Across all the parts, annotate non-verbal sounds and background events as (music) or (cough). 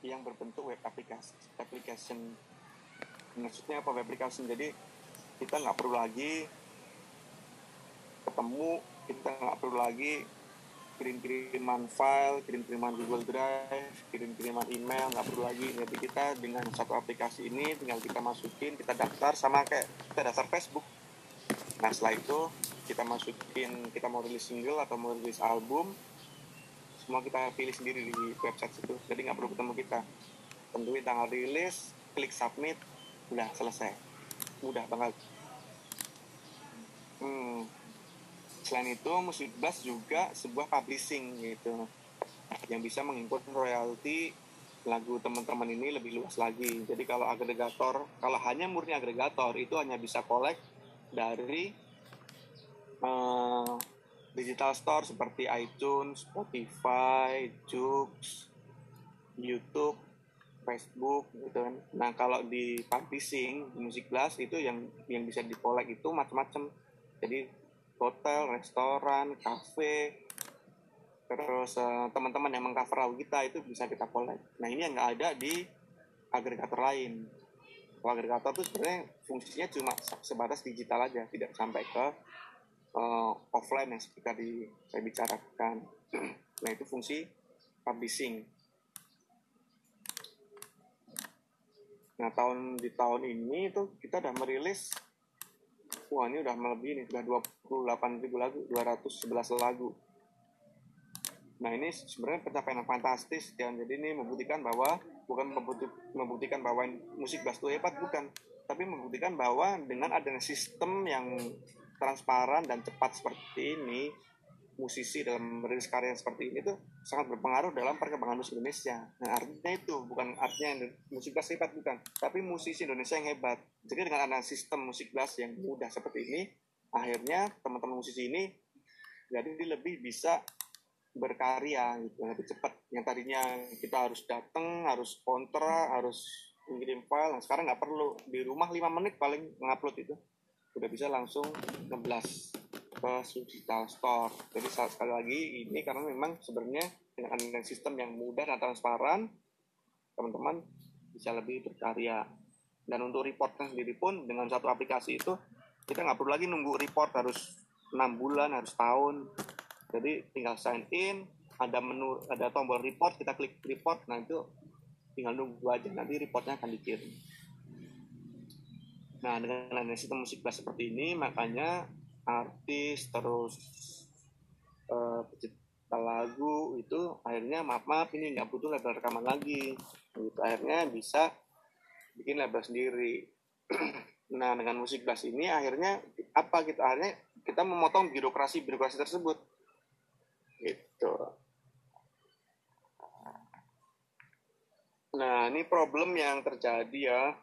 yang berbentuk web application application maksudnya apa web application jadi kita nggak perlu lagi ketemu kita nggak perlu lagi kirim-kiriman file, kirim-kiriman Google Drive, kirim-kiriman email, nggak perlu lagi. Jadi kita dengan satu aplikasi ini tinggal kita masukin, kita daftar sama kayak kita daftar Facebook. Nah setelah itu kita masukin, kita mau rilis single atau mau rilis album, semua kita pilih sendiri di website itu. Jadi nggak perlu ketemu kita. Tentuin tanggal rilis, klik submit, udah selesai. Mudah banget. Hmm, selain itu musik blast juga sebuah publishing gitu yang bisa mengimpor royalti lagu teman-teman ini lebih luas lagi jadi kalau agregator kalau hanya murni agregator itu hanya bisa kolek dari uh, digital store seperti iTunes, Spotify, Joox, YouTube, Facebook gitu kan. Nah kalau di publishing di musik blast itu yang yang bisa dikolek itu macam-macam. Jadi hotel, restoran, kafe, terus uh, teman-teman yang mengcover lagu kita itu bisa kita collect. Nah ini yang nggak ada di agregator lain. Kalau agregator itu sebenarnya fungsinya cuma sebatas digital aja, tidak sampai ke uh, offline yang seperti tadi saya bicarakan. (clears throat) nah itu fungsi publishing. Nah tahun di tahun ini itu kita udah merilis wah ini udah melebihi nih sudah 28 ribu lagu 211 lagu nah ini sebenarnya pencapaian yang fantastis dan jadi ini membuktikan bahwa bukan membuktikan bahwa musik bass itu hebat bukan tapi membuktikan bahwa dengan adanya sistem yang transparan dan cepat seperti ini musisi dalam merilis karya seperti ini tuh sangat berpengaruh dalam perkembangan musik Indonesia. Nah artinya itu bukan artinya musik bass hebat bukan, tapi musisi Indonesia yang hebat. Jadi dengan adanya sistem musik bass yang mudah seperti ini, akhirnya teman-teman musisi ini jadi lebih bisa berkarya gitu lebih cepat. Yang tadinya kita harus datang, harus kontra, harus mengirim file. Nah, sekarang nggak perlu di rumah 5 menit paling ngupload itu udah bisa langsung 16 ke digital store. Jadi sekali lagi ini karena memang sebenarnya dengan sistem yang mudah dan transparan, teman-teman bisa lebih berkarya. Dan untuk reportnya sendiri pun dengan satu aplikasi itu kita nggak perlu lagi nunggu report harus enam bulan, harus tahun. Jadi tinggal sign in, ada menu, ada tombol report, kita klik report, nah itu tinggal nunggu aja nanti reportnya akan dikirim. Nah dengan adanya sistem musik bass seperti ini makanya artis terus uh, pencipta lagu itu akhirnya maaf maaf ini nggak butuh label rekaman lagi. Gitu akhirnya bisa bikin label sendiri. (clears throat) Nah dengan musik bass ini akhirnya apa gitu akhirnya kita memotong birokrasi birokrasi tersebut. Gitu. Nah ini problem yang terjadi ya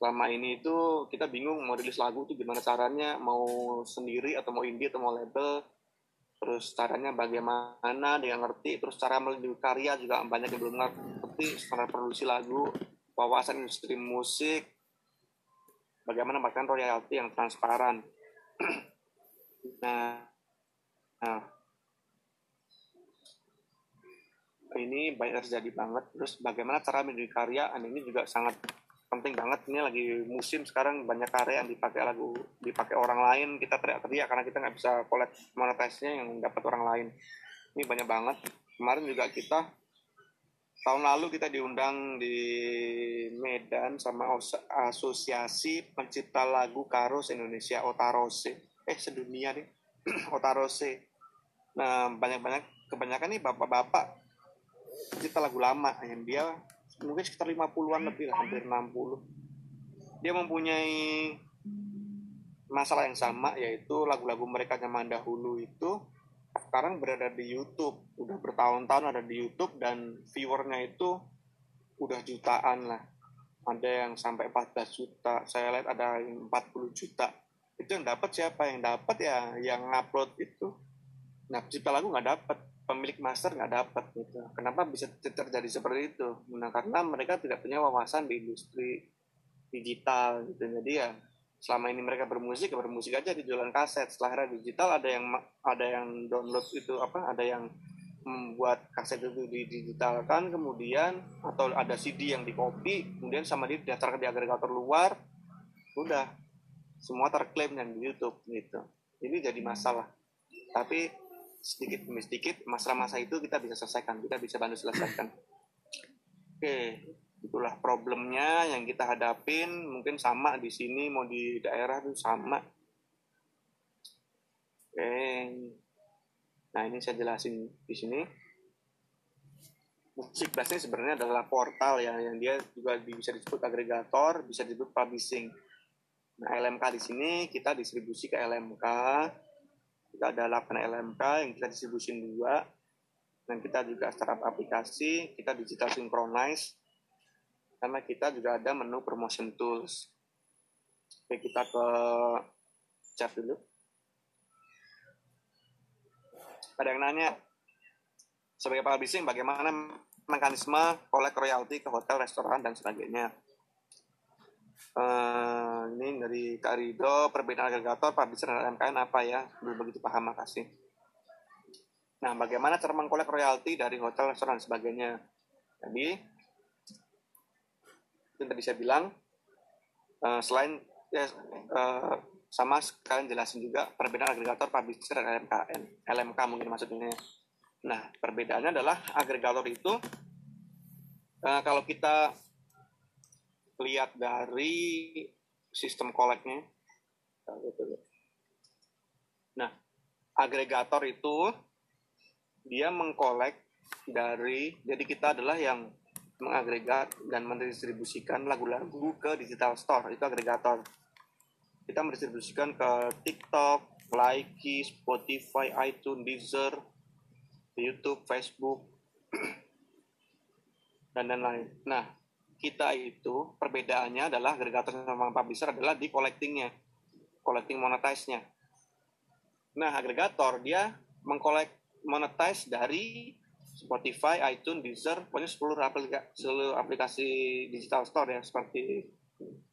selama ini itu kita bingung mau rilis lagu itu gimana caranya mau sendiri atau mau indie atau mau label. Terus caranya bagaimana dia ngerti. Terus cara melindungi karya juga banyak yang belum ngerti secara produksi lagu wawasan industri musik. Bagaimana bahkan royalti yang transparan. (clears throat) Nah nah. Ini banyak terjadi banget. Terus bagaimana cara melindungi karya? Ini juga sangat penting banget ini lagi musim sekarang banyak karya yang dipakai lagu dipakai orang lain kita teriak-teriak karena kita nggak bisa collect monetisnya yang dapat orang lain. Ini banyak banget. Kemarin juga kita tahun lalu kita diundang di Medan sama asosiasi pencipta lagu Karos Indonesia Otarose. Eh sedunia nih. (clears throat) Otarose. Nah banyak-banyak kebanyakan nih bapak-bapak pencipta lagu lama yang dia mungkin sekitar 50-an lebih lah hampir 60 dia mempunyai masalah yang sama yaitu lagu-lagu mereka zaman dahulu itu sekarang berada di YouTube. Udah bertahun-tahun ada di YouTube dan viewernya itu udah jutaan lah. Ada yang sampai 14 juta. Saya lihat ada yang 40 juta. Itu yang dapat siapa? Yang dapat ya yang upload itu. Nah pencipta lagu nggak dapat pemilik master nggak dapat gitu. Kenapa bisa terjadi seperti itu? Nah karena mereka tidak punya wawasan di industri digital gitu. Jadi ya selama ini mereka bermusik ya bermusik aja di jualan kaset. Setelah era digital ada yang ada yang download itu apa? Ada yang membuat kaset itu digitalkan kemudian atau ada CD yang di copy kemudian sama dia daftar di agregator luar udah semua terklaim yang di YouTube gitu ini jadi masalah tapi sedikit demi sedikit masalah-masalah itu kita bisa selesaikan kita bisa bantu selesaikan. Oke itulah problemnya yang kita hadapin. Mungkin sama di sini mau di daerah tuh sama. Oke. Nah ini saya jelasin di sini. Musik ini sebenarnya adalah portal ya yang dia juga bisa disebut agregator bisa disebut publishing. Nah LMK di sini kita distribusi ke LMK kita ada 8 LMK yang kita distribusin dua dan kita juga startup aplikasi kita digital synchronize karena kita juga ada menu promotion tools. Oke, kita ke chat dulu. Ada yang nanya, sebagai publishing bagaimana mekanisme kolek royalti ke hotel, restoran, dan sebagainya. Uh, ini dari Kak Rido, perbedaan agregator, publisher, dan MKN apa ya? Belum begitu paham, makasih. Nah, bagaimana cara mengkolek royalti dari hotel, restoran, dan sebagainya? Jadi, yang tadi saya bilang uh, selain ya, uh, sama sekalian jelasin juga perbedaan agregator, publisher, dan LMKN. LMK mungkin maksudnya. Nah, perbedaannya adalah agregator itu uh, kalau kita lihat dari sistem koleknya. Nah, agregator itu dia mengkolek dari jadi kita adalah yang mengagregat dan mendistribusikan lagu-lagu ke digital store itu agregator kita mendistribusikan ke TikTok, Likee, Spotify, iTunes, Deezer, YouTube, Facebook, (clears throat) dan lain-lain. Nah, kita itu perbedaannya adalah agregator sama publisher adalah di collectingnya, collecting monetize-nya. Nah, agregator dia mengkolek monetize dari Spotify, iTunes, Deezer, pokoknya seluruh aplikasi, seluruh aplikasi digital store ya seperti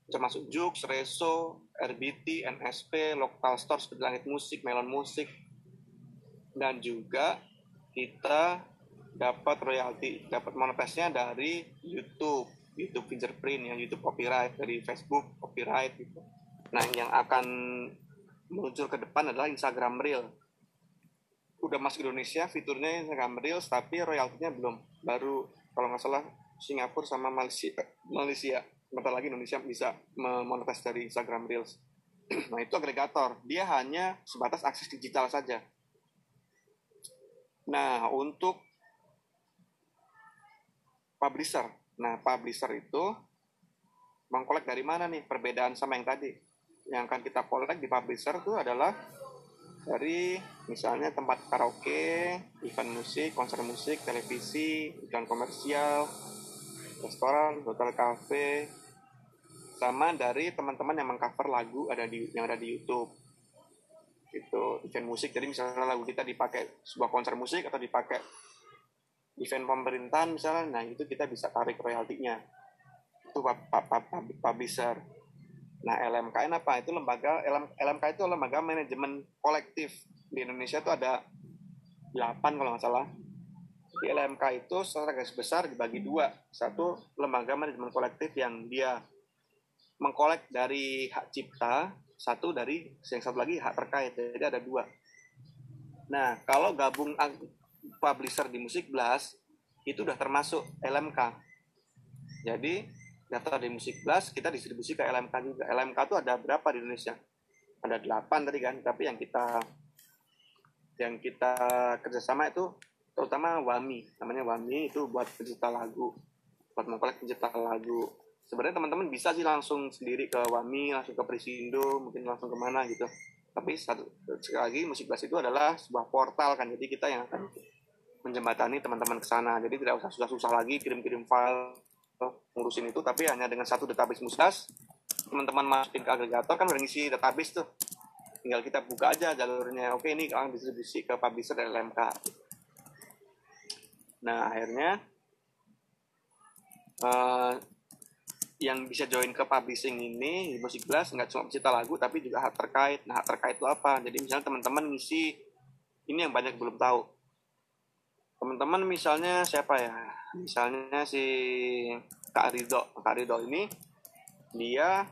termasuk Jux, Reso, RBT, NSP, Local Store seperti Langit Musik, Melon Musik, dan juga kita dapat royalti, dapat monetisnya dari YouTube, YouTube fingerprint, yang YouTube copyright, dari Facebook copyright gitu. Nah, yang akan muncul ke depan adalah Instagram Reel. Udah masuk Indonesia fiturnya Instagram Reels tapi royaltinya belum. Baru kalau nggak salah Singapura sama Malaysia Malaysia. Bentar lagi Indonesia bisa memonetis dari Instagram Reels. (clears throat) Nah itu agregator. Dia hanya sebatas akses digital saja. Nah untuk publisher nah publisher itu mengkolek dari mana nih perbedaan sama yang tadi yang akan kita kolek di publisher itu adalah dari misalnya tempat karaoke, event musik, konser musik, televisi, iklan komersial, restoran, hotel cafe, sama dari teman-teman yang mengcover lagu ada di yang ada di YouTube. Itu event musik. Jadi misalnya lagu kita dipakai sebuah konser musik atau dipakai event pemerintahan misalnya, nah itu kita bisa tarik royaltinya. Itu publisher Nah, LMKN apa? Itu lembaga LM, LMK itu lembaga manajemen kolektif. Di Indonesia itu ada 8 kalau nggak salah. Di LMK itu secara garis besar dibagi dua. Satu lembaga manajemen kolektif yang dia mengkolek dari hak cipta, satu dari yang satu lagi hak terkait. Jadi ada dua. Nah, kalau gabung publisher di Musik Blast itu udah termasuk LMK. Jadi daftar di Musik Blast kita distribusi ke LMK juga. LMK itu ada berapa di Indonesia? Ada 8 tadi kan tapi yang kita yang kita kerjasama itu terutama Wami. Namanya Wami itu buat pencipta lagu buat mengkolek pencipta lagu. Sebenarnya teman-teman bisa sih langsung sendiri ke Wami langsung ke Prisindo mungkin langsung ke mana gitu. Tapi satu, sekali lagi Musik Blast itu adalah sebuah portal kan jadi kita yang akan menjembatani teman-teman ke sana. Jadi tidak usah susah-susah lagi kirim-kirim file ngurusin itu. Tapi hanya dengan satu database musdas teman-teman masukin ke agregator kan udah ngisi database tuh. Tinggal kita buka aja jalurnya. Oke ini kalian distribusi ke publisher LMK nah akhirnya uh, yang bisa join ke publishing ini di Musik Blast nggak cuma pencipta lagu tapi juga hak terkait. Nah hak terkait itu apa? Jadi misalnya teman-teman ngisi ini yang banyak belum tahu teman-teman misalnya siapa ya? Misalnya si Kak Rido Kak Rido ini dia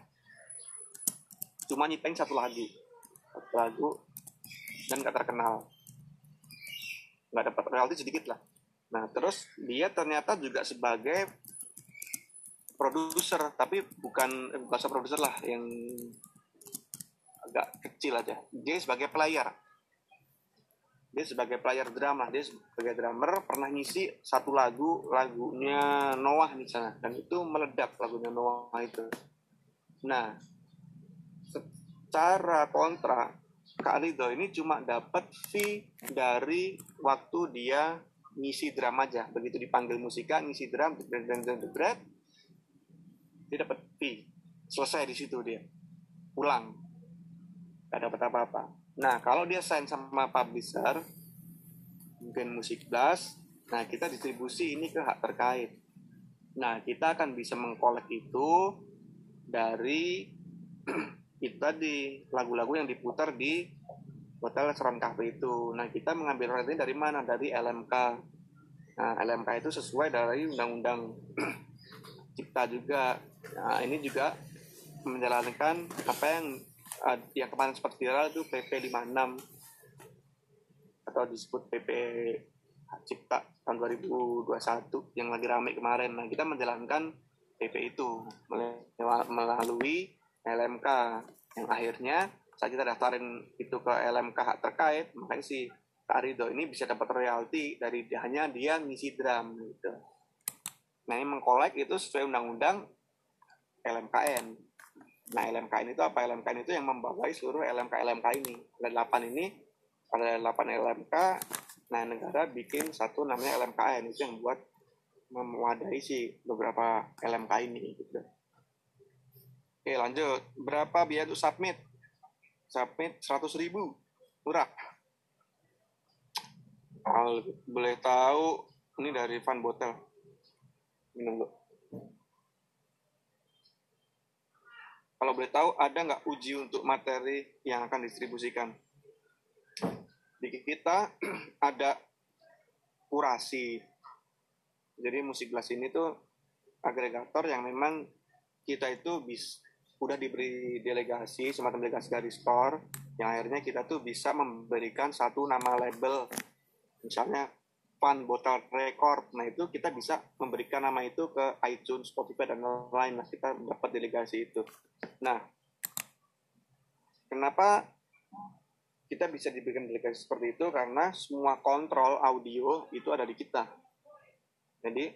cuma nyipeng satu lagu. Satu lagu dan gak terkenal. Nggak dapat royalti sedikit lah. Nah terus dia ternyata juga sebagai produser tapi bukan eh, bukan produser lah yang agak kecil aja. Dia sebagai player dia sebagai player drum lah. Dia sebagai drummer pernah ngisi satu lagu lagunya Noah misalnya. Dan itu meledak lagunya Noah itu. Nah secara kontra Kak Rido ini cuma dapat fee dari waktu dia ngisi drum aja. Begitu dipanggil musika ngisi drum dan dia dapat fee. Selesai di situ dia. Pulang. Gak dapat apa-apa Nah, kalau dia sign sama publisher, mungkin musik blast, nah kita distribusi ini ke hak terkait. Nah, kita akan bisa mengkolek itu dari (clears throat) kita di lagu-lagu yang diputar di hotel restoran cafe itu. Nah, kita mengambil royalti dari mana? Dari LMK. Nah, LMK itu sesuai dari undang-undang (clears throat) cipta juga. Nah, ini juga menjalankan apa yang uh, yang kemarin sempat viral itu PP 56 atau disebut PP Cipta tahun 2021 yang lagi ramai kemarin. Nah, kita menjalankan PP itu melalui LMK yang akhirnya saat kita daftarin itu ke LMK terkait, makanya si Kak Rido ini bisa dapat royalti dari hanya dia ngisi drum gitu. Nah ini mengkolek itu sesuai undang-undang LMKN. Nah, LMKN itu apa? LMKN itu yang membawai seluruh LMK-LMK ini. Ada 8 ini, ada 8 LMK, nah negara bikin satu namanya LMKN, itu yang buat memadai si beberapa LMK ini. Gitu. Oke, lanjut. Berapa biaya untuk submit? Submit 100 ribu. Murah. Boleh tahu, ini dari Van Botel. Minum dulu. Kalau boleh tahu, ada nggak uji untuk materi yang akan distribusikan? Di kita (clears throat) ada kurasi. Jadi musik gelas ini tuh agregator yang memang kita itu bis udah diberi delegasi semacam delegasi dari store yang akhirnya kita tuh bisa memberikan satu nama label misalnya Fun Bottle Record. Nah itu kita bisa memberikan nama itu ke iTunes, Spotify dan lain-lain. Nah kita dapat delegasi itu. Nah kenapa kita bisa diberikan delegasi seperti itu? Karena semua kontrol audio itu ada di kita. Jadi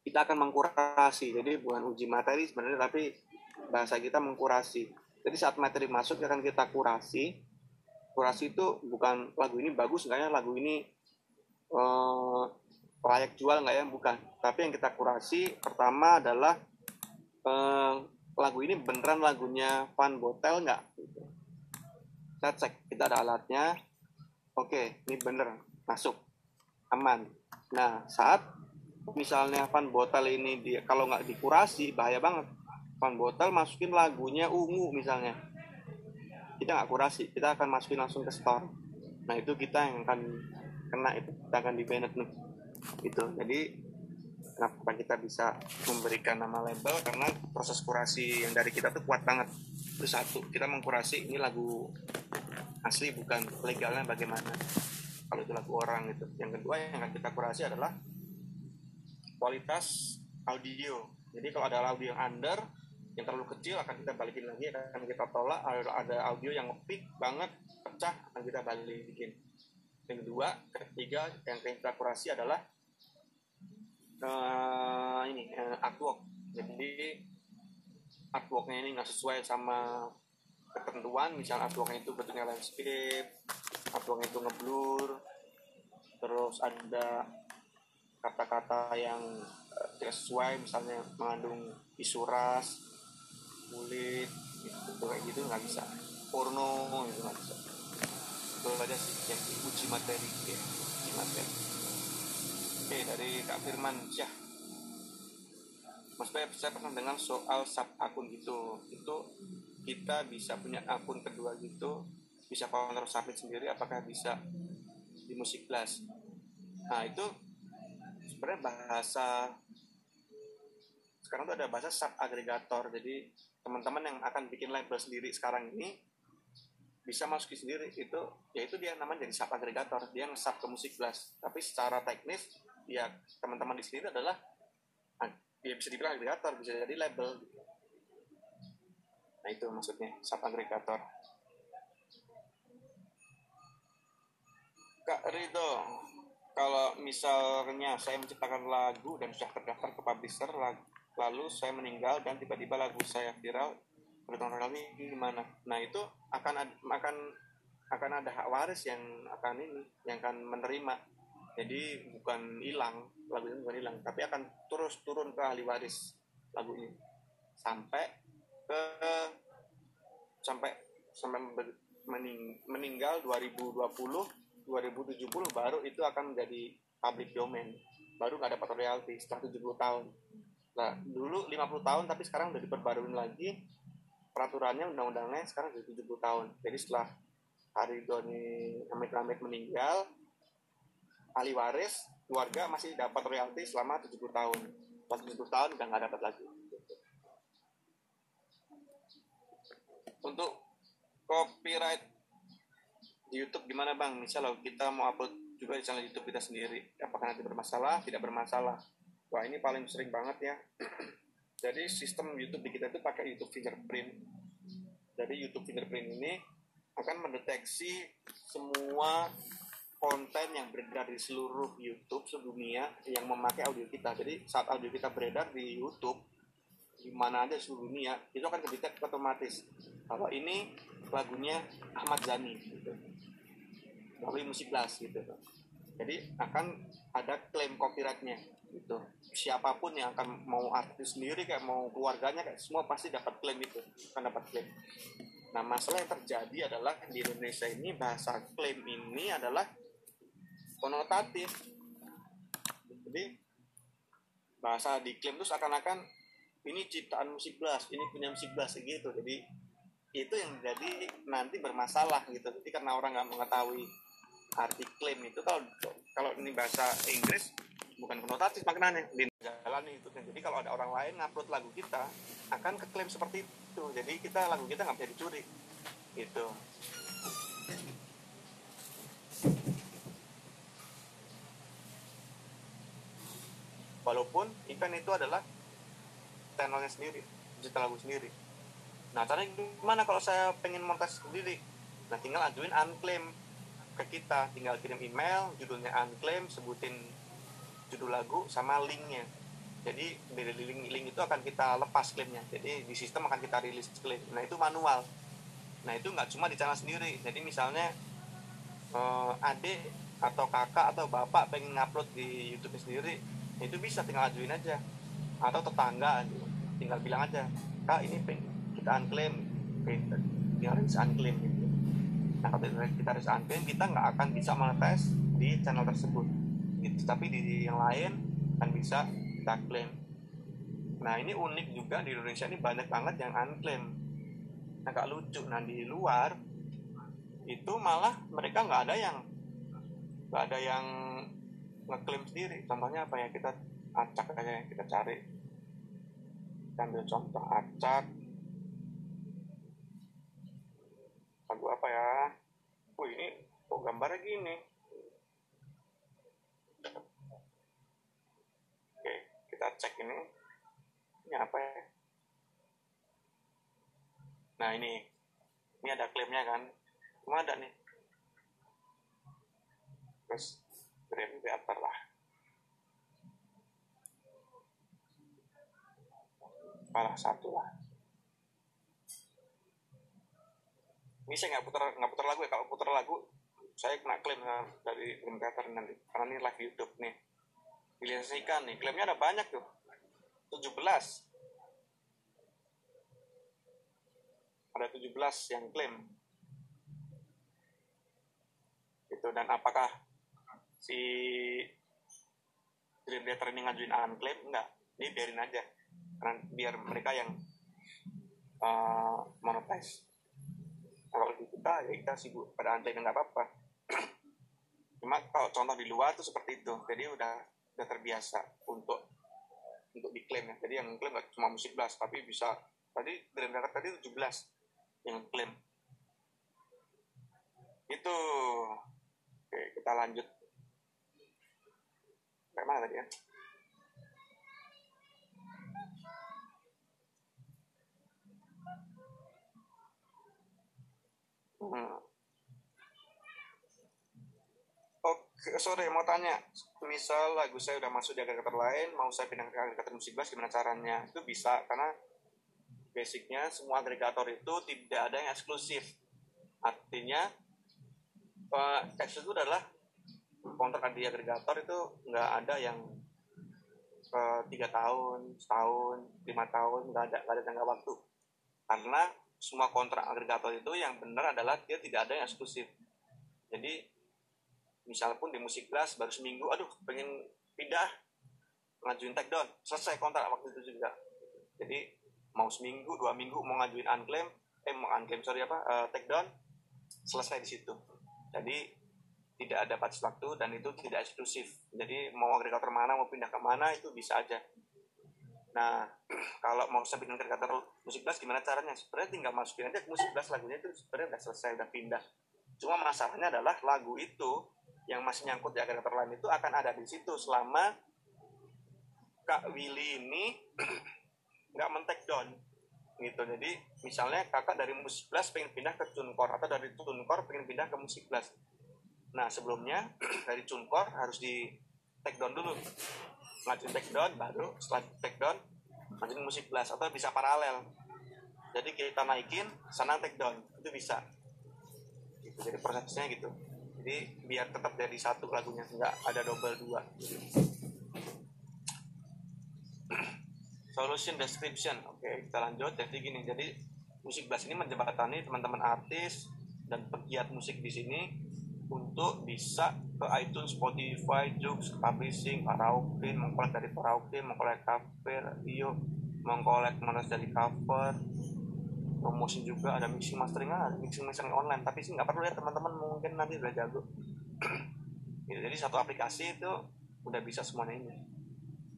kita akan mengkurasi. Jadi bukan uji materi sebenarnya, tapi bahasa kita mengkurasi. Jadi saat materi masuk akan kita kurasi. Kurasi itu bukan lagu ini bagus enggaknya lagu ini uh, layak jual nggak ya? Bukan. Tapi yang kita kurasi pertama adalah uh, lagu ini beneran lagunya Van Botel nggak? Kita cek kita ada alatnya. Oke ini bener. Masuk. Aman. Nah saat misalnya Van Botel ini dia kalau nggak dikurasi bahaya banget. Van Botel masukin lagunya ungu misalnya. Kita nggak kurasi kita akan masukin langsung ke store. Nah itu kita yang akan kena itu kita akan di banned nih gitu. Jadi kenapa kita bisa memberikan nama label? Karena proses kurasi yang dari kita tuh kuat banget. Itu satu kita mengkurasi ini lagu asli bukan legalnya bagaimana. Kalau itu lagu orang gitu. Yang kedua yang akan kita kurasi adalah kualitas audio. Jadi kalau ada audio under yang terlalu kecil akan kita balikin lagi akan kita tolak. Ada audio yang peak banget pecah akan kita balikin kedua ketiga yang kita kurasi adalah uh, ini uh, artwork. Jadi artworknya ini nggak sesuai sama ketentuan. Misal artworknya itu bentuknya landscape artworknya itu ngeblur terus ada kata-kata yang uh, tidak sesuai. Misalnya mengandung isu ras kulit gitu kayak gitu nggak bisa. Porno itu nggak bisa itu sih yang uji materi ya uji materi. Oke dari Kak Firman Syah. Mas Pep, saya pernah dengar soal sub akun gitu itu kita bisa punya akun kedua gitu bisa kontrol submit sendiri apakah bisa di musik blast nah itu sebenarnya bahasa sekarang tuh ada bahasa sub agregator jadi teman-teman yang akan bikin label sendiri sekarang ini bisa masukin sendiri itu yaitu dia namanya jadi sub agregator dia nge-sub ke musik blast tapi secara teknis ya teman-teman di sini adalah dia bisa dibilang agregator bisa jadi label. Nah itu maksudnya sub agregator Kak Rido kalau misalnya saya menciptakan lagu dan sudah terdaftar ke publisher lalu saya meninggal dan tiba-tiba lagu saya viral bertahun ini gimana? Nah itu akan akan akan ada hak waris yang akan ini yang akan menerima. Jadi bukan hilang lagunya bukan hilang tapi akan terus turun ke ahli waris lagu ini. Sampai ke sampai sampai mening, meninggal 2020 2070 baru itu akan menjadi public domain. Baru nggak dapat royalti setelah 70 tahun. Nah, dulu 50 tahun tapi sekarang udah diperbarui lagi peraturannya undang-undangnya sekarang sudah 70 tahun. Jadi setelah hari Doni Amit-Amit meninggal, ahli waris keluarga masih dapat royalti selama 70 tahun. Pas 70 tahun udah nggak dapat lagi. Untuk copyright di YouTube gimana bang? Misal kita mau upload juga di channel YouTube kita sendiri, apakah nanti bermasalah? Tidak bermasalah Wah ini paling sering banget ya. (clears throat) Jadi sistem YouTube di kita itu pakai YouTube fingerprint. Jadi YouTube fingerprint ini akan mendeteksi semua konten yang beredar di seluruh YouTube sedunia yang memakai audio kita. Jadi saat audio kita beredar di YouTube di mana aja seluruh dunia itu akan kedetek otomatis kalau ini lagunya Ahmad Zani gitu. Melalui musik blast gitu. Jadi akan ada klaim copyrightnya gitu. Siapa pun yang akan mau artis sendiri kayak mau keluarganya kayak semua pasti dapat klaim itu akan dapat klaim. Nah masalah yang terjadi adalah di Indonesia ini bahasa klaim ini adalah konotatif. Jadi bahasa diklaim itu seakan-akan ini ciptaan musik blast ini punya musik blast gitu. Jadi itu yang jadi nanti bermasalah gitu. Jadi karena orang nggak mengetahui arti klaim itu kalau kalau ini bahasa Inggris bukan konotatif maknanya di jalan itu kan. Jadi kalau ada orang lain ngupload lagu kita akan keklaim seperti itu. Jadi kita lagu kita nggak bisa dicuri. Gitu. Walaupun event itu adalah channelnya sendiri digital lagu sendiri. Nah caranya gimana kalau saya pengen montas sendiri? Nah tinggal ajuin unclaim ke kita. Tinggal kirim email judulnya unclaim sebutin judul lagu sama linknya. Jadi dari link link itu akan kita lepas klaimnya. Jadi di sistem akan kita rilis klaim. Nah itu manual. Nah itu nggak cuma di channel sendiri. Jadi misalnya eh, adik atau kakak atau bapak pengen ngupload di YouTube sendiri itu bisa tinggal ajuin aja. Atau tetangga tinggal bilang aja kak ini pengen kita unclaim tinggal rilis unclaim gitu. Nah kalau kita rilis unclaim kita nggak akan bisa monetize di channel tersebut gitu tapi di yang lain kan bisa kita klaim. Nah ini unik juga di Indonesia ini banyak banget yang unclaim agak lucu. Nah di luar itu malah mereka nggak ada yang nggak ada yang ngeklaim sendiri. Contohnya apa ya? Kita acak aja kita cari. Kita ambil contoh acak. Lagu apa ya? Wih ini kok gambarnya gini Oke, kita cek ini. Ini apa ya? Nah ini, ini ada klaimnya kan? Cuma ada nih. Terus klaim creator lah. Salah satu lah. Ini saya nggak putar nggak putar lagu ya. Kalau putar lagu saya kena klaim dari klaim creator nanti karena ini live YouTube nih dilisensikan nih. Klaimnya ada banyak tuh. 17 ada 17 yang klaim. Itu dan apakah si Dream Theater ini ngajuin unclaim enggak. Ini biarin aja. Karena biar mereka yang uh, monetize. Kalau di kita ya kita sibuk pada unclaim nggak apa-apa. (clears throat) Cuma kalau contoh di luar tuh seperti itu. Jadi udah udah terbiasa untuk untuk diklaim ya. Jadi yang klaim nggak cuma musik blast tapi bisa tadi Dream Record tadi 17 yang klaim. Itu. Oke kita lanjut. Kayak mana tadi ya? Hmm. Sorry mau tanya. Misal lagu saya udah masuk di agregator lain, mau saya pindah ke agregator musik bass gimana caranya? Itu bisa karena basicnya semua agregator itu tidak ada yang eksklusif. Artinya uh, itu adalah kontrak di agregator itu nggak ada yang eh, tiga tahun, setahun, lima tahun, nggak ada, nggak ada tangga waktu. Karena semua kontrak agregator itu yang benar adalah dia tidak ada yang eksklusif. Jadi misal pun di musik kelas baru seminggu aduh pengen pindah ngajuin take down. Selesai kontrak waktu itu juga. Jadi mau seminggu dua minggu mau ngajuin unclaim eh mau unclaim sorry apa uh, take down selesai di situ. Jadi tidak ada batas waktu dan itu tidak eksklusif. Jadi mau agregator mana mau pindah ke mana itu bisa aja. Nah (clears throat) kalau mau saya pindah agregator musik kelas gimana caranya? Sebenarnya tinggal masukin aja ke musik kelas lagunya itu sebenarnya udah selesai udah pindah. Cuma masalahnya adalah lagu itu yang masih nyangkut di agregator lain itu akan ada di situ selama Kak Willy ini (clears throat) nggak men-take down gitu. Jadi misalnya kakak dari musik blast pengen pindah ke tunkor atau dari tunkor pengen pindah ke musik blast. Nah sebelumnya (clears throat) dari tunkor harus di take down dulu. Ngajuin take down baru setelah take down ngajuin musik blast atau bisa paralel. Jadi kita naikin sana take down itu bisa. Gitu. jadi prosesnya gitu jadi biar tetap jadi satu lagunya nggak ada double dua. Solution description. Oke kita lanjut. Jadi gini jadi musik bass ini menjembatani teman-teman artis dan pegiat musik di sini untuk bisa ke iTunes, Spotify, Joox, publishing, karaoke, mengkolek dari karaoke, mengkolek cover, radio, mengkolek mana dari cover, promosi juga ada mixing mastering ada mixing mastering online. Tapi sih nggak perlu ya teman-teman mungkin nanti udah jago. (clears throat) Gitu, jadi satu aplikasi itu udah bisa semuanya ini.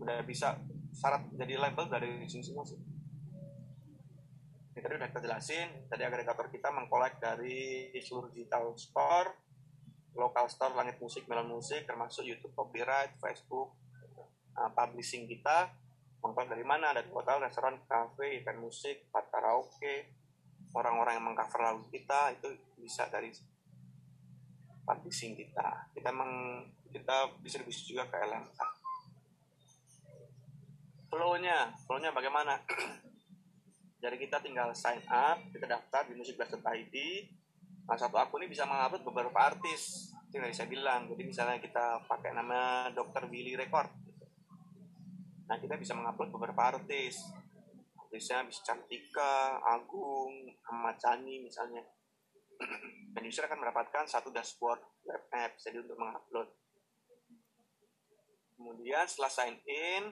Udah bisa syarat jadi label dari sini semua sih. Ini tadi udah kita jelasin tadi agregator kita mengkolek dari seluruh digital store lokal store langit musik melon musik termasuk YouTube copyright Facebook uh, publishing kita. Nongkrong dari mana? Dari hotel restoran kafe event musik tempat karaoke orang-orang yang mengcover lagu kita itu bisa dari publishing kita. Kita meng kita distribusi juga ke LMK flow-nya flow-nya bagaimana? (clears throat) Dari kita tinggal sign up kita daftar di musikblast.id nah satu akun ini bisa mengupload beberapa artis yang saya bilang. Jadi misalnya kita pakai nama Dr. Willy Record Nah kita bisa mengupload beberapa artis. Artisnya bisa Cantika, Agung, Ahmad Chani misalnya. (clears throat) Dan user akan mendapatkan satu dashboard web app jadi untuk mengupload. Kemudian setelah sign in,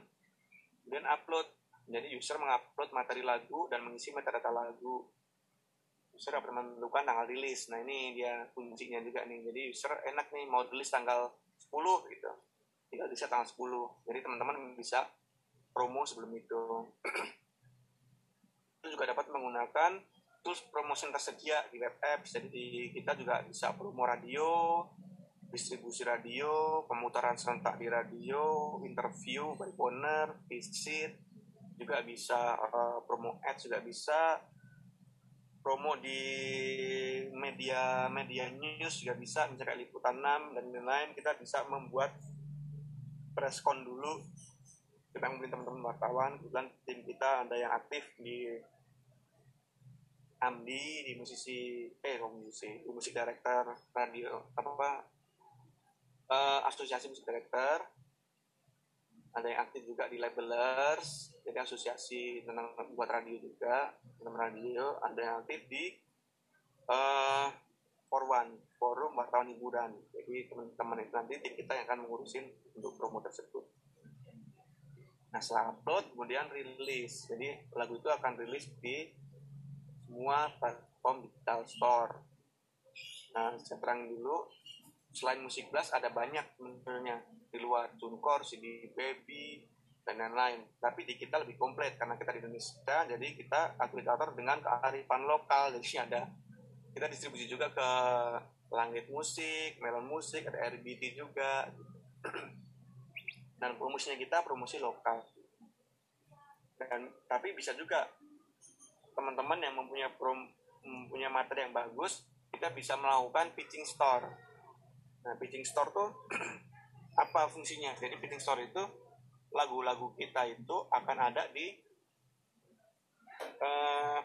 kemudian upload. Jadi user mengupload materi lagu dan mengisi metadata lagu. User dapat menentukan tanggal rilis. Nah ini dia kuncinya juga nih. Jadi user enak nih mau rilis tanggal 10 gitu. Tinggal bisa tanggal 10. Jadi teman-teman bisa promo sebelum itu. (clears throat) itu juga dapat menggunakan tools promosi tersedia di web apps. Jadi di, kita juga bisa promo radio, distribusi radio, pemutaran serentak di radio, interview by owner, visit, juga bisa uh, promo ads juga bisa, promo di media media news juga bisa, misalnya liputan 6 dan lain-lain kita bisa membuat preskon dulu kita mungkin teman-teman wartawan kebetulan tim kita ada yang aktif di Amdi di musisi eh oh, musisi musik director radio apa apa uh, asosiasi musik director. Ada yang aktif juga di labelers jadi asosiasi tentang buat radio juga tentang radio. Ada yang aktif di uh, for one forum wartawan hiburan. Jadi teman-teman itu nanti tim kita yang akan mengurusin untuk promo tersebut. Nah setelah upload kemudian rilis. Jadi lagu itu akan rilis di semua platform digital store. Nah saya terang dulu selain musik blast ada banyak sebenarnya di luar Tunkor, CD Baby dan lain-lain. Tapi di kita lebih komplit karena kita di Indonesia, jadi kita aplikator dengan kearifan lokal. Jadi ada kita distribusi juga ke Langit Musik, Melon Musik, ada RBT juga. (clears throat) Dan promosinya kita promosi lokal. Dan tapi bisa juga teman-teman yang mempunyai prom, mempunyai materi yang bagus, kita bisa melakukan pitching store. Nah, pitching store tuh (clears throat) apa fungsinya? Jadi pitching store itu lagu-lagu kita itu akan ada di uh,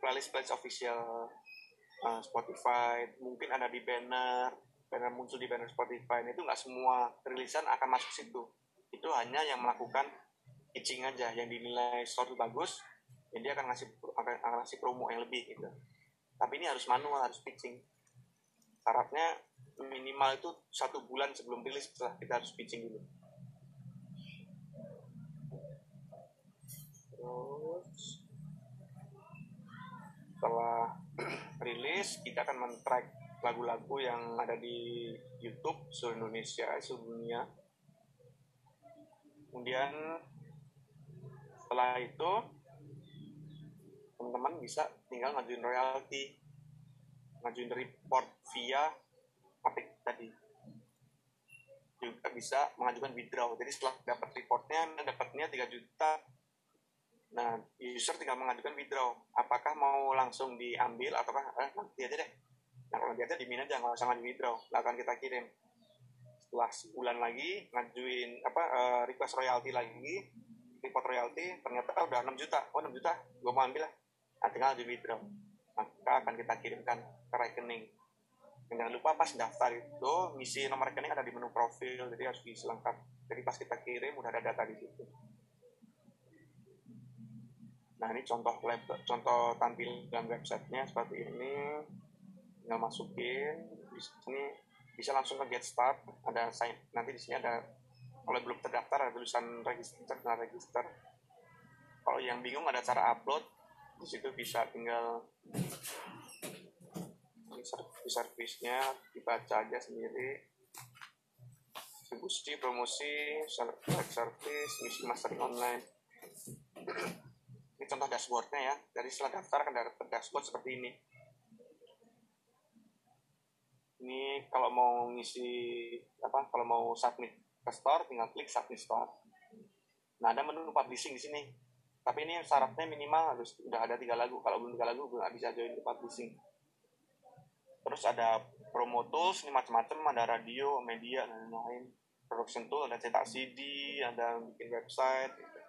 playlist playlist official uh, Spotify, mungkin ada di banner, banner muncul di banner Spotify. Nah, itu nggak semua rilisan akan masuk situ. Itu hanya yang melakukan pitching aja, yang dinilai store itu bagus, ya dia akan ngasih akan, akan ngasih promo yang lebih gitu. Tapi ini harus manual harus pitching. Syaratnya minimal itu satu bulan sebelum rilis setelah kita harus pitching dulu. Terus setelah (clears throat) rilis kita akan men-track lagu-lagu yang ada di YouTube seluruh Indonesia seluruh dunia. Kemudian setelah itu teman-teman bisa tinggal ngajuin royalti ngajuin report via apik tadi. Juga bisa mengajukan withdraw. Jadi setelah dapat reportnya dapatnya 3 juta. Nah user tinggal mengajukan withdraw. Apakah mau langsung diambil ataukah eh, nanti aja deh. Nah kalau nanti aja dimin aja nggak usah ngajuin withdraw. Akan kita kirim. Setelah sebulan lagi ngajuin apa uh, request royalti lagi report royalti ternyata udah 6 juta. Oh 6 juta? Gue mau ambil lah nah, tinggal di withdraw maka akan kita kirimkan ke rekening. Dan jangan lupa pas daftar itu misi nomor rekening ada di menu profil jadi harus diisi lengkap jadi pas kita kirim udah ada data di situ. Nah ini contoh web contoh tampilan websitenya seperti ini. Tinggal masukin di sini bisa langsung ke get start. Ada sign nanti di sini ada kalau belum terdaftar ada tulisan register dan register. Kalau yang bingung ada cara upload di situ bisa tinggal servis-servisnya dibaca aja sendiri. Distribusi promosi service misi mastering online. Ini contoh dashboardnya ya. Dari setelah daftar akan dapat dashboard seperti ini. Ini kalau mau ngisi apa kalau mau submit ke store tinggal klik submit store. Nah ada menu publishing di sini tapi ini syaratnya minimal harus udah ada tiga lagu. Kalau belum tiga lagu nggak bisa join tempat publishing terus ada promo tools ini macam-macam ada radio media dan lain-lain. Production tool ada cetak CD ada bikin website gitu.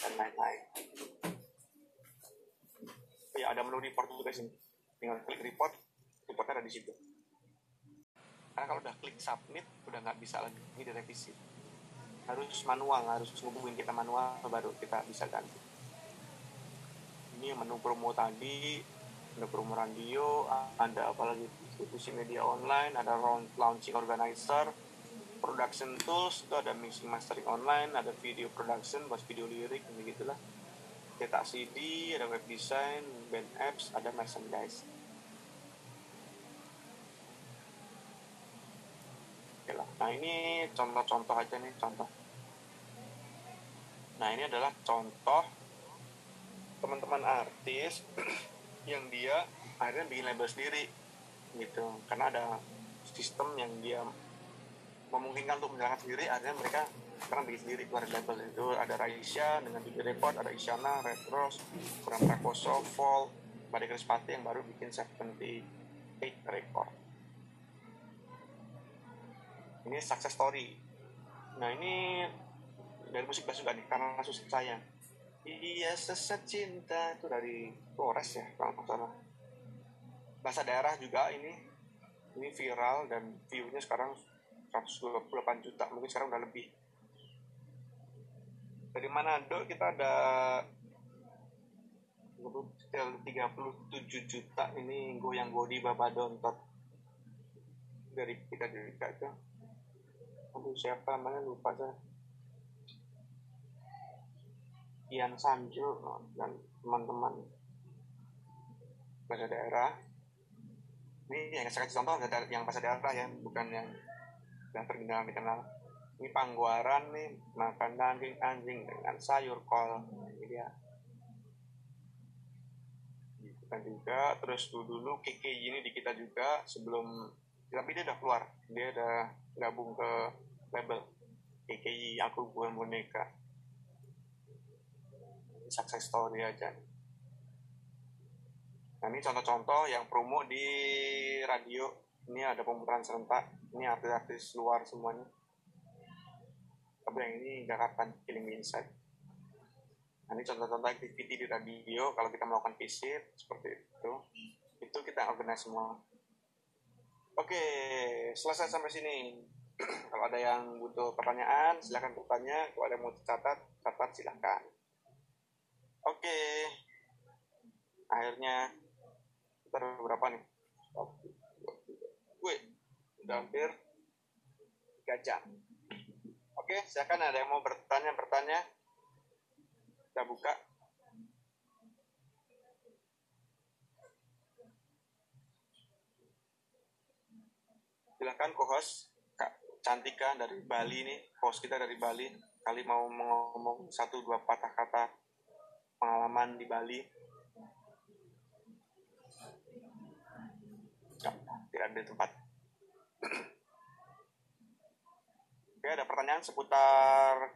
dan lain-lain. Ya ada menu report juga sini tinggal klik report reportnya ada di situ. Karena kalau udah klik submit udah nggak bisa lagi ini direvisi harus manual harus hubungin kita manual baru kita bisa ganti. Ini menu promo tadi ada promo radio ada apalagi distribusi media online ada launching organizer production tools itu ada mixing mastering online ada video production buat video lirik ini gitulah. Cetak CD ada web design band apps ada merchandise. Nah ini contoh-contoh aja nih contoh Nah ini adalah contoh teman-teman artis (clears throat) yang dia akhirnya bikin label sendiri gitu. Karena ada sistem yang dia memungkinkan untuk menjalankan sendiri akhirnya mereka sekarang bikin sendiri keluar label itu. Ada Raisya dengan DJ Report ada Isyana Red Rose Kurang Prakoso Fall Badai Krispati yang baru bikin 78 Record. Ini success story. Nah ini dari musik bass juga nih karena kasus saya. Iya sesat cinta itu dari Flores ya kalau nggak salah. Bahasa daerah juga ini ini viral dan viewnya sekarang 128 juta mungkin sekarang udah lebih. Dari Manado kita ada 37 juta ini goyang godi baba dontot. Dari kita dari itu aduh siapa namanya? Lupa saya Ian Sanjo dan teman-teman pada daerah. Ini yang saya kasih contoh yang pas daerah ya bukan yang yang terkenal dikenal ini pangguaran nih makan daging anjing dengan sayur kol. Ini dia. Kita juga terus dulu dulu Kiki ini di kita juga sebelum tapi dia udah keluar. Dia udah gabung ke label KKI aku bukan boneka success story aja. Nah ini contoh-contoh yang promo di radio. Ini ada pemutaran serentak. Ini artis-artis luar semuanya. Tapi yang ini Jakarta Killing Insight nah ini contoh-contoh activity di radio. Kalau kita melakukan visit seperti itu. Itu kita organize semua. Oke selesai sampai sini. (clears throat) Kalau ada yang butuh pertanyaan silahkan bertanya. Kalau ada yang mau catat catat silahkan oke. Akhirnya kita berapa nih? Gue udah hampir 3 jam. Oke silakan ada yang mau bertanya bertanya. Kita buka. Silahkan co-host Kak Cantika dari Bali nih. Host kita dari Bali. Kali mau ngomong satu dua patah kata pengalaman di Bali? Tidak ada tempat. Oke ada pertanyaan seputar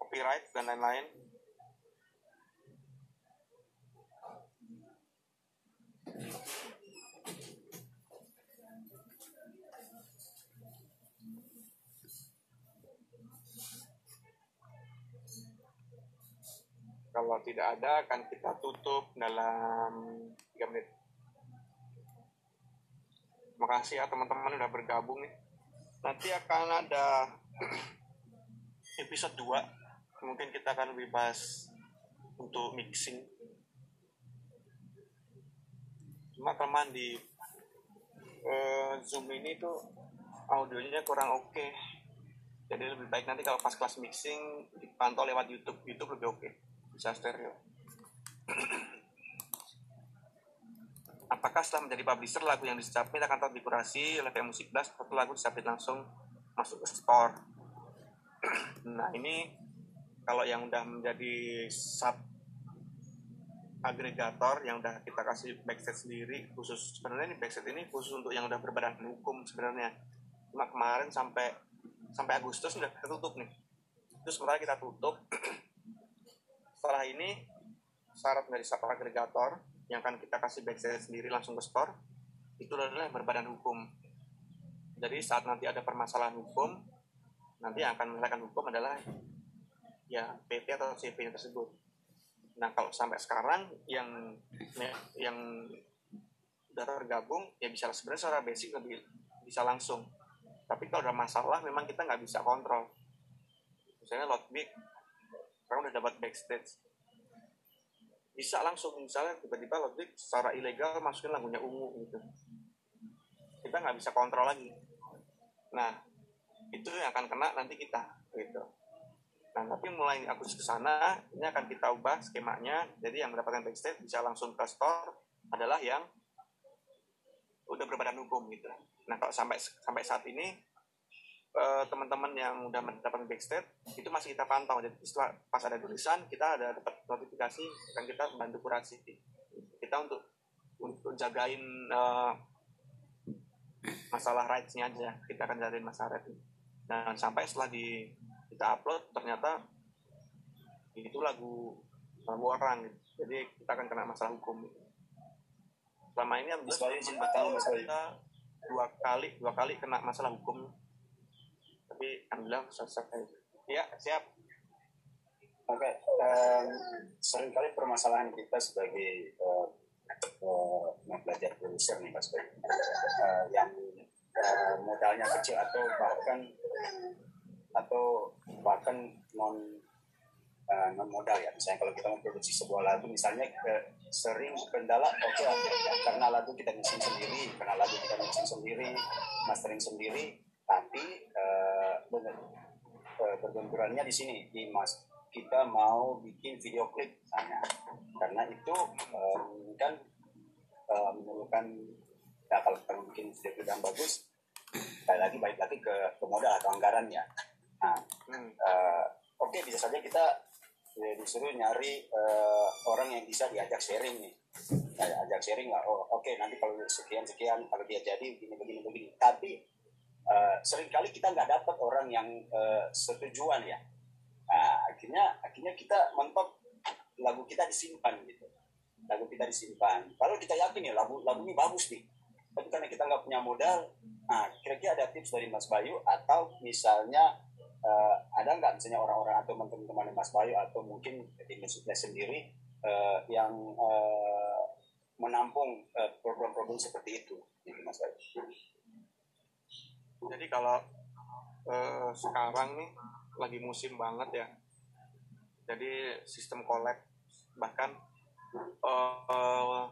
copyright dan lain-lain kalau tidak ada akan kita tutup dalam 3 menit Terima kasih ya teman-teman udah bergabung nih. Nanti akan ada (clears throat) episode 2. Mungkin kita akan lebih bahas untuk mixing. Cuma teman di uh, Zoom ini tuh audionya kurang oke. Okay. Jadi lebih baik nanti kalau pas kelas mixing dipantau lewat YouTube. YouTube lebih oke. Okay. Bisa stereo apakah setelah menjadi publisher lagu yang disubmit akan tetap dikurasi oleh PM Musik Blast atau lagu disubmit langsung masuk ke store? Nah ini kalau yang udah menjadi sub agregator yang udah kita kasih backstage sendiri khusus sebenarnya ini backstage ini khusus untuk yang udah berbadan hukum sebenarnya. Cuma kemarin sampai sampai Agustus sudah tertutup nih. Itu sementara kita tutup setelah ini syarat dari sub agregator yang akan kita kasih backstage sendiri langsung ke store itu adalah berbadan hukum. Jadi saat nanti ada permasalahan hukum nanti yang akan menyelesaikan hukum adalah ya PT atau CV tersebut. Nah kalau sampai sekarang yang yang sudah tergabung ya bisa sebenarnya secara basic lebih bisa langsung. Tapi kalau ada masalah memang kita nggak bisa kontrol. Misalnya load big sekarang udah dapat backstage. Bisa langsung misalnya tiba-tiba Ludwig secara ilegal masukin lagunya ungu gitu. Kita nggak bisa kontrol lagi. Nah itu yang akan kena nanti kita gitu. Nah tapi mulai aku ke sana ini akan kita ubah skemanya. Jadi yang mendapatkan backstage bisa langsung ke store adalah yang udah berbadan hukum gitu. Nah kalau sampai sampai saat ini uh, teman-teman yang udah mendapatkan backstage itu masih kita pantau. Jadi setelah pas ada tulisan kita ada dapat notifikasi dan kita bantu kurasi. Kita untuk untuk jagain uh, masalah rights-nya aja. Kita akan jagain masalah rights dan sampai setelah di kita upload ternyata itu lagu lagu orang. Gitu. jadi kita akan kena masalah hukum. Gitu. selama ini alhamdulillah kita dua kali dua kali kena masalah hukum tapi alhamdulillah selesai ya siap. Oke okay. um, sering kali permasalahan kita sebagai uh, uh, belajar produser nih mas Baik uh, yang uh, modalnya kecil atau bahkan atau bahkan non uh, non modal ya. Misalnya kalau kita memproduksi sebuah lagu misalnya uh, sering kendala oke okay, karena lagu kita mixing sendiri karena lagu kita mixing sendiri mastering sendiri tapi uh, berbenturannya di sini di mas. Kita mau bikin video klip misalnya. Karena itu um, kan uh, memerlukan nah kalau kita bikin video klip yang bagus sekali lagi balik lagi ke, ke modal atau anggarannya nah hmm. uh, oke okay, bisa saja kita ya, disuruh nyari uh, orang yang bisa diajak sharing nih. Nah, ajak sharing lah oh oke okay, nanti kalau sekian sekian kalau dia jadi begini begini begini. Tapi uh, sering kali kita nggak dapat orang yang uh, setujuan ya. Nah, akhirnya akhirnya kita mentok lagu kita disimpan gitu. Lagu kita disimpan. Kalau kita yakin ya lagu lagu ini bagus nih. Tapi karena kita nggak punya modal nah kira-kira ada tips dari Mas Bayu atau misalnya uh, ada nggak misalnya orang-orang atau teman-teman Mas Bayu atau mungkin di musiknya sendiri uh, yang uh, menampung program-program seperti itu? Gitu Mas Bayu jadi kalau uh, sekarang nih lagi musim banget ya. Jadi sistem collab bahkan uh,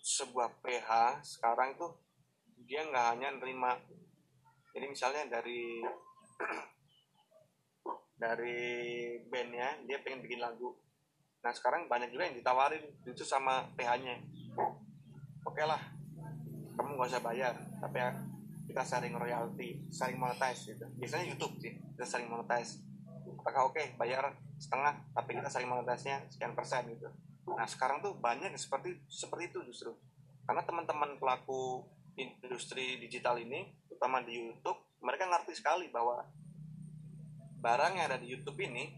sebuah PH sekarang tuh dia nggak hanya nerima. Jadi misalnya dari (clears throat) dari bandnya dia pengen bikin lagu. Nah sekarang banyak juga yang ditawarin itu sama PH-nya oke okay lah kamu nggak usah bayar tapi ya, kita sharing royalti sharing monetize gitu. Biasanya YouTube sih kita sharing monetize. Apakah oke okay, bayar setengah tapi kita sharing monetize-nya sekian persen gitu. Nah sekarang tuh banyak seperti seperti itu justru. Karena teman-teman pelaku industri digital ini terutama di YouTube mereka ngerti sekali bahwa barang yang ada di YouTube ini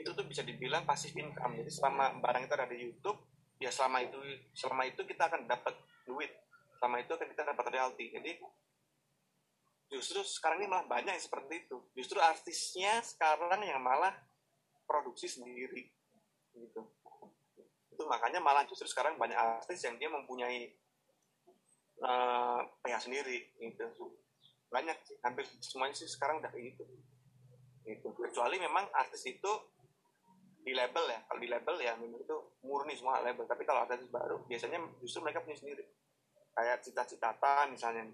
itu tuh bisa dibilang pasif income. Jadi selama barang itu ada di YouTube ya selama itu selama itu kita akan dapat duit. Selama itu akan kita dapat royalti jadi justru sekarang ini malah banyak yang seperti itu. Justru artisnya sekarang yang malah produksi sendiri gitu. Itu makanya malah justru sekarang banyak artis yang dia mempunyai uh, sendiri gitu. Banyak sih hampir semuanya sih sekarang udah gitu. Gitu. Kecuali memang artis itu di label ya. Kalau di label ya memang itu murni semua label. Tapi kalau artis baru biasanya justru mereka punya sendiri. Kayak cita-citata misalnya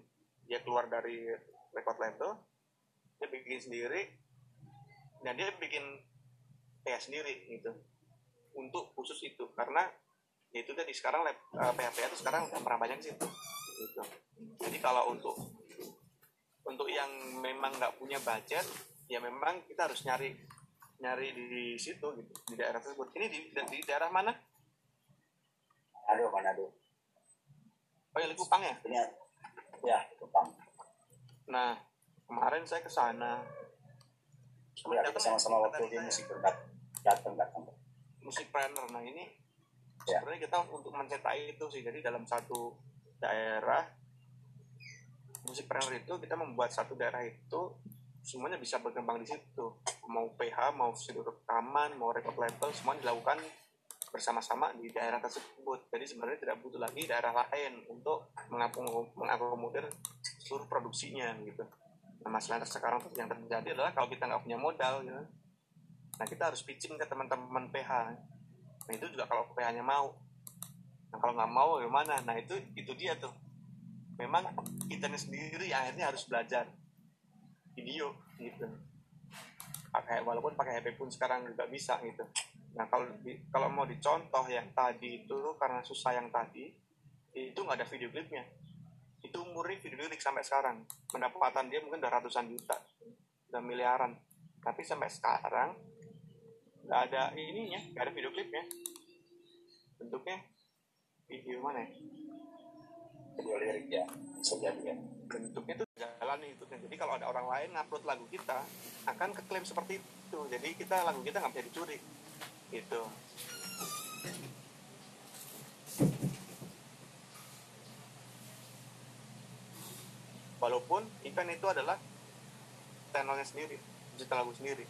dia keluar dari record label dia bikin sendiri dan dia bikin PH sendiri gitu. Untuk khusus itu. Karena ya itu tadi sekarang lab, uh, PH itu sekarang pernah banyak sih gitu. Jadi kalau untuk untuk yang memang nggak punya budget ya memang kita harus nyari nyari di situ gitu di daerah tersebut. Ini di, di daerah mana? Manado Manado. Oh ya Likupang ya? Ya ya Likupang nah kemarin saya ke sana. Ya, sama-sama waktu di musik datang datang. Musik planner. Nah ini ya. sebenarnya kita untuk mencetak itu sih. Jadi dalam satu daerah musik planner itu kita membuat satu daerah itu semuanya bisa berkembang di situ. Mau PH mau studio rekaman mau record label semua dilakukan bersama-sama di daerah tersebut. Jadi sebenarnya tidak butuh lagi daerah lain untuk mengakomodir seluruh produksinya gitu. Nah masalah sekarang yang terjadi adalah kalau kita nggak punya modal gitu nah kita harus pitching ke teman-teman PH nah itu juga kalau PH nya mau. Nah kalau nggak mau gimana nah itu itu dia tuh. Memang kita sendiri akhirnya harus belajar video gitu. Pakai walaupun pakai HP pun sekarang juga bisa gitu. Nah kalau di, kalau mau dicontoh yang tadi itu karena susah yang tadi itu nggak ada video klipnya. Itu murni video klip sampai sekarang. Pendapatan dia mungkin udah ratusan juta udah miliaran. Tapi sampai sekarang nggak ada ininya nggak ada video klipnya. Bentuknya video mana ya? video lirik ya bisa jadi ya bentuknya tuh jalan itu jadi kalau ada orang lain ngupload lagu kita akan keklaim seperti itu. Jadi kita lagu kita nggak bisa dicuri. Gitu. Walaupun event itu adalah channelnya sendiri digital lagu sendiri.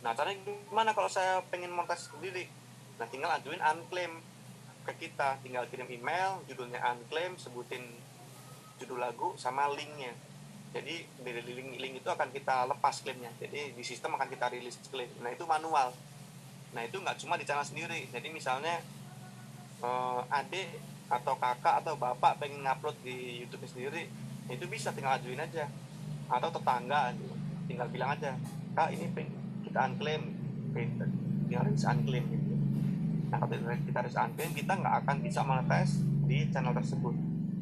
Nah caranya gimana kalau saya pengen montas sendiri? Nah tinggal ajuin unclaim ke kita. Tinggal kirim email judulnya unclaim sebutin judul lagu sama linknya jadi dari link link itu akan kita lepas klaimnya. Jadi di sistem akan kita rilis klaim. Nah itu manual. Nah itu nggak cuma di channel sendiri. Jadi misalnya eh, adik atau kakak atau bapak pengen ngupload di YouTube sendiri itu bisa tinggal ajuin aja. Atau tetangga tinggal bilang aja kak ini pengen kita unclaim. Tinggal rilis unclaim gitu. Nah kalau kita harus unclaim kita nggak akan bisa monetize di channel tersebut.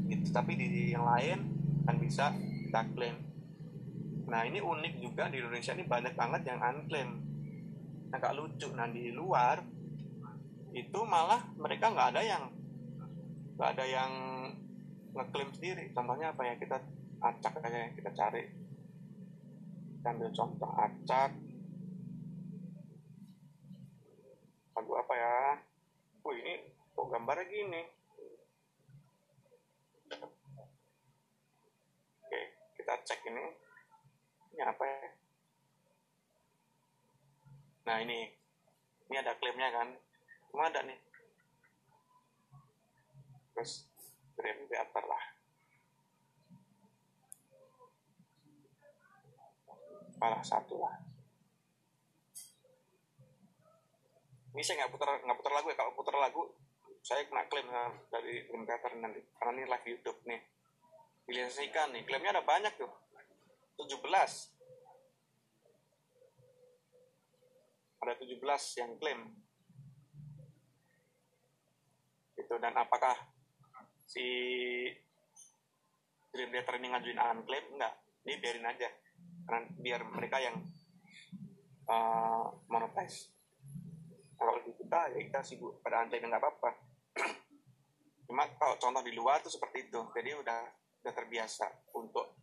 Gitu. Tapi di yang lain kan bisa kita claim nah ini unik juga di Indonesia ini banyak banget yang unclaim agak lucu. Nah di luar itu malah mereka nggak ada yang nggak ada yang ngeklaim sendiri. Contohnya apa ya? Kita acak aja yang kita cari. Kita ambil contoh acak. Lagu apa ya? Wih ini kok gambarnya gini oke kita cek ini. Ini apa ya? Nah ini. Ini ada klaimnya kan. Cuma ada nih. Terus Grand Theater lah. Salah satu lah. Ini saya nggak putar nggak putar lagu ya. Kalau putar lagu saya kena klaim dari Theater nanti. Karena ini live YouTube nih dilisensikan nih. Klaimnya ada banyak tuh. 17 ada 17 yang klaim. Itu dan apakah si Dream Theater ini ngajuin unclaim enggak. Ini biarin aja. Karena biar mereka yang uh, monetize. Kalau di kita ya kita sibuk pada unclaim nggak apa-apa. (clears throat) Cuma kalau contoh di luar tuh seperti itu. Jadi udah udah terbiasa untuk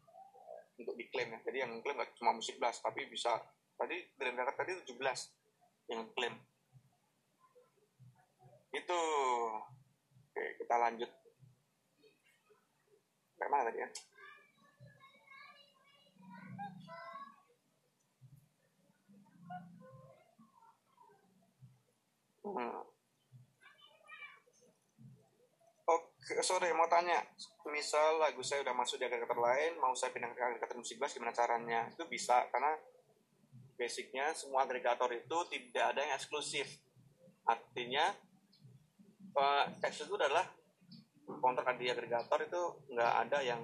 untuk diklaim ya. Jadi yang klaim nggak cuma musik blast tapi bisa tadi Dream Theater tadi 17 yang klaim. Itu oke kita lanjut. Kayak mana tadi ya? Hmm. Oke, sorry mau tanya. Misal lagu saya udah masuk di agregator lain, mau saya pindah ke agregator musik bass, gimana caranya? Itu bisa, karena basicnya semua agregator itu tidak ada yang eksklusif. Artinya, uh, eksklusif itu adalah kontrak di agregator itu nggak ada yang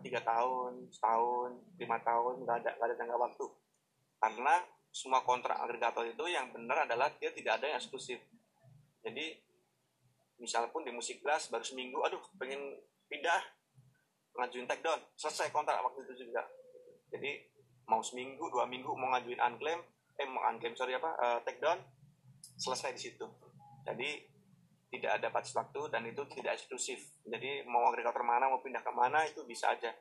tiga tahun, setahun, lima tahun, nggak ada, nggak ada tangga waktu. Karena semua kontrak agregator itu yang benar adalah dia tidak ada yang eksklusif. Jadi misal pun di musik kelas baru seminggu aduh pengen pindah ngajuin take down. Selesai kontrak waktu itu juga. Jadi mau seminggu dua minggu mau ngajuin unclaim eh mau unclaim sorry apa uh, take down selesai di situ. Jadi tidak ada batas waktu dan itu tidak eksklusif. Jadi mau agregator mana mau pindah ke mana itu bisa aja.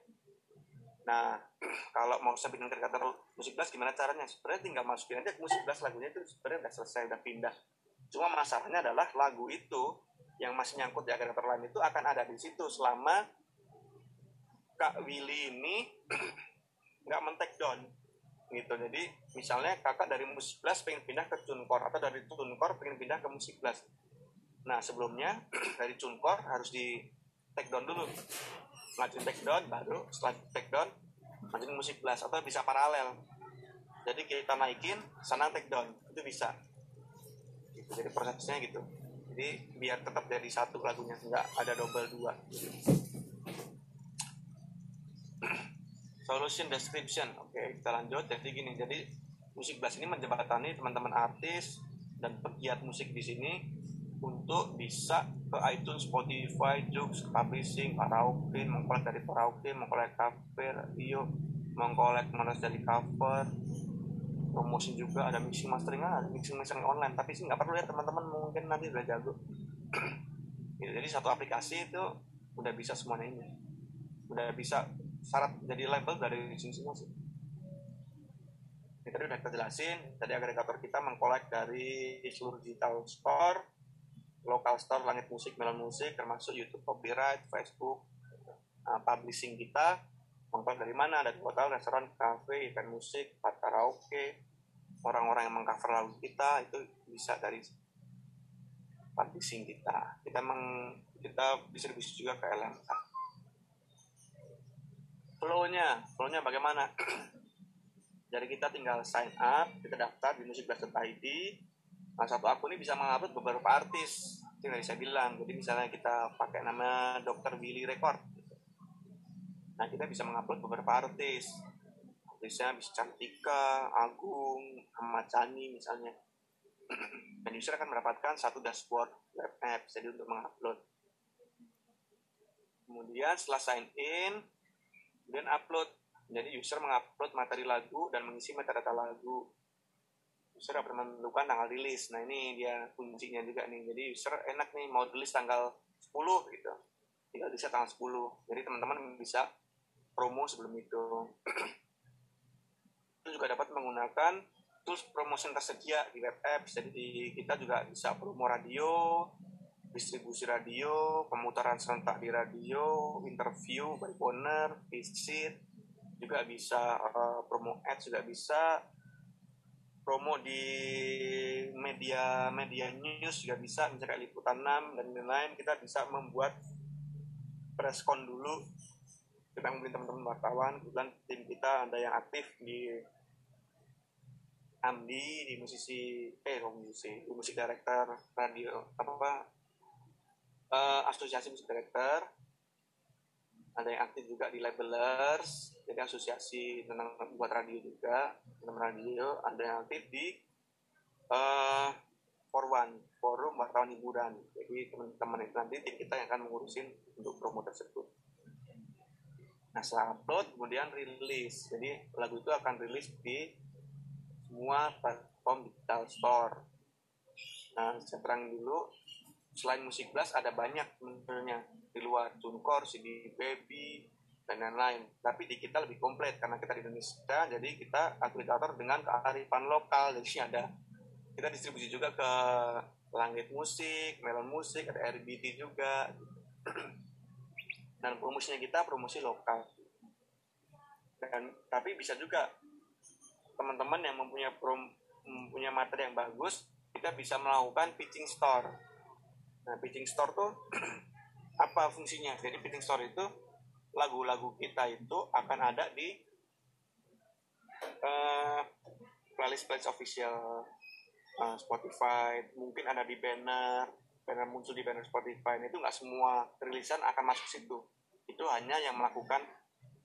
Nah (clears throat) kalau mau pindah ke agregator musik kelas gimana caranya? Sebenarnya tinggal masukin aja ke musik kelas lagunya itu sebenarnya udah selesai udah pindah. Cuma masalahnya adalah lagu itu yang masih nyangkut di agregator lain itu akan ada di situ selama Kak Willy ini (clears throat) nggak men-take down gitu. Jadi misalnya kakak dari musik blast pengen pindah ke tunkor atau dari tunkor pengen pindah ke musik blast. Nah sebelumnya (clears throat) dari tunkor harus di take down dulu. Ngajuin take down baru setelah take down ngajuin musik blast atau bisa paralel. Jadi kita naikin sana take down itu bisa. Gitu, jadi prosesnya gitu jadi biar tetap jadi satu lagunya nggak ada double dua. Solution description. Oke kita lanjut. Jadi gini jadi musik blast ini menjembatani teman-teman artis dan pegiat musik di sini untuk bisa ke iTunes, Spotify, Joox, Publishing, Karaoke, mengkolek dari karaoke, mengkolek cover, radio, mengkolek manas dari cover, promosi juga ada mixing mastering ada mixing mastering online. Tapi sih nggak perlu ya teman-teman mungkin nanti udah jago. Ya, (clears throat) jadi satu aplikasi itu udah bisa semuanya ini. Udah bisa syarat jadi label dari mixing semua sih. Tadi udah kita jelasin. Tadi agregator kita mengkolek dari seluruh digital store lokal store langit musik melon musik termasuk YouTube copyright Facebook uh, publishing kita mengkolek dari mana dari hotel restoran cafe event musik tempat karaoke orang-orang yang mengcover lagu kita itu bisa dari publishing kita. Kita meng kita distribusi juga ke LMK flow-nya flow-nya bagaimana? (clears throat) Jadi kita tinggal sign up kita daftar di musikblast.id nah satu akun ini bisa mengupload beberapa artis itu yang saya bilang. Jadi misalnya kita pakai nama Dr. Billy Record nah kita bisa mengupload beberapa artis. Artisnya bisa Cantika, Agung, Ahmad Chani misalnya. (clears throat) Dan user akan mendapatkan satu dashboard web apps jadi untuk mengupload. Kemudian setelah sign in kemudian upload. Jadi user mengupload materi lagu dan mengisi metadata lagu. User dapat menentukan tanggal rilis. Nah ini dia kuncinya juga nih. Jadi user enak nih mau rilis tanggal 10 gitu. Tinggal bisa tanggal 10 jadi teman-teman bisa promo sebelum itu. (clears throat) Itu juga dapat menggunakan tools promotion tersedia di web apps. Jadi di, kita juga bisa promo radio distribusi radio pemutaran serentak di radio interview by owner visit juga bisa uh, promo ads juga bisa promo di media media news juga bisa misalnya liputan 6 dan lain-lain kita bisa membuat preskon dulu kita mungkin teman-teman wartawan. Kebetulan tim kita ada yang aktif di Amdi di musisi eh oh, musisi? Di musik director radio apa? Apa uh, asosiasi musik director. Ada yang aktif juga di labelers. Jadi asosiasi tentang buat radio juga tentang radio. Ada yang aktif di uh, for one forum wartawan hiburan. Jadi teman-teman itu nanti tim kita yang akan mengurusin untuk promo tersebut nah setelah upload kemudian rilis jadi lagu itu akan rilis di semua platform digital store. Nah, saya terang dulu, selain musik blast ada banyak sebenarnya di luar Tunkor, CD Baby, dan lain-lain. Tapi di kita lebih komplit karena kita di Indonesia, jadi kita aplikator dengan kearifan lokal. Jadi ada kita distribusi juga ke Langit Musik, Melon Musik, ada RBT juga. (clears throat) Dan promosinya kita promosi lokal. Dan tapi bisa juga teman-teman yang mempunyai prom, mempunyai materi yang bagus, kita bisa melakukan pitching store. Nah, pitching store tuh (clears throat) apa fungsinya? Jadi pitching store itu lagu-lagu kita itu akan ada di uh, playlist playlist official uh, Spotify, mungkin ada di banner, banner muncul di banner Spotify. Itu nggak semua rilisan akan masuk situ. Itu hanya yang melakukan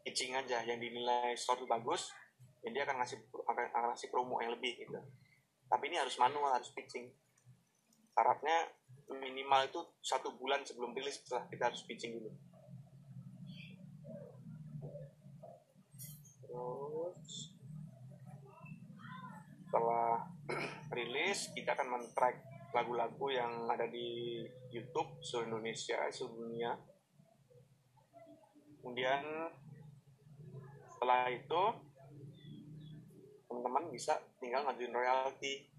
pitching aja, yang dinilai store bagus, jadi dia akan ngasih akan, akan ngasih promo yang lebih gitu tapi ini harus manual harus pitching syaratnya minimal itu satu bulan sebelum rilis setelah kita harus pitching dulu terus setelah (clears throat) rilis kita akan men-track lagu-lagu yang ada di YouTube seluruh Indonesia seluruh dunia kemudian setelah itu teman-teman bisa tinggal ngajuin royalti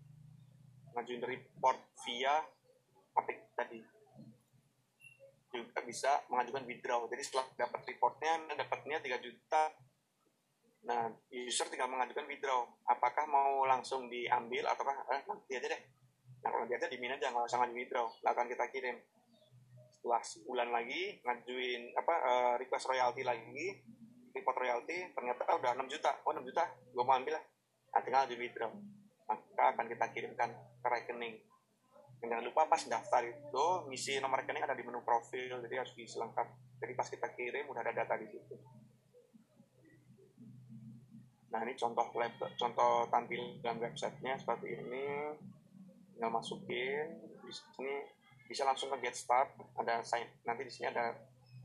ngajuin report via apik tadi. Juga bisa mengajukan withdraw. Jadi setelah dapat reportnya dapatnya 3 juta. Nah user tinggal mengajukan withdraw. Apakah mau langsung diambil ataukah eh, nanti aja deh nah kalau nanti aja nggak usah ngajuin withdraw. Akan kita kirim. Setelah sebulan lagi ngajuin apa uh, request royalti lagi report royalti ternyata udah 6 juta. Oh 6 juta? Gue mau ambil lah. Nah, tinggal di withdraw. Maka akan kita kirimkan ke rekening. Dan jangan lupa pas daftar itu misi nomor rekening ada di menu profil jadi harus diisi lengkap jadi pas kita kirim udah ada data di situ. Nah ini contoh web contoh tampilan websitenya seperti ini tinggal masukin di sini bisa langsung ke get start ada sign nanti di sini ada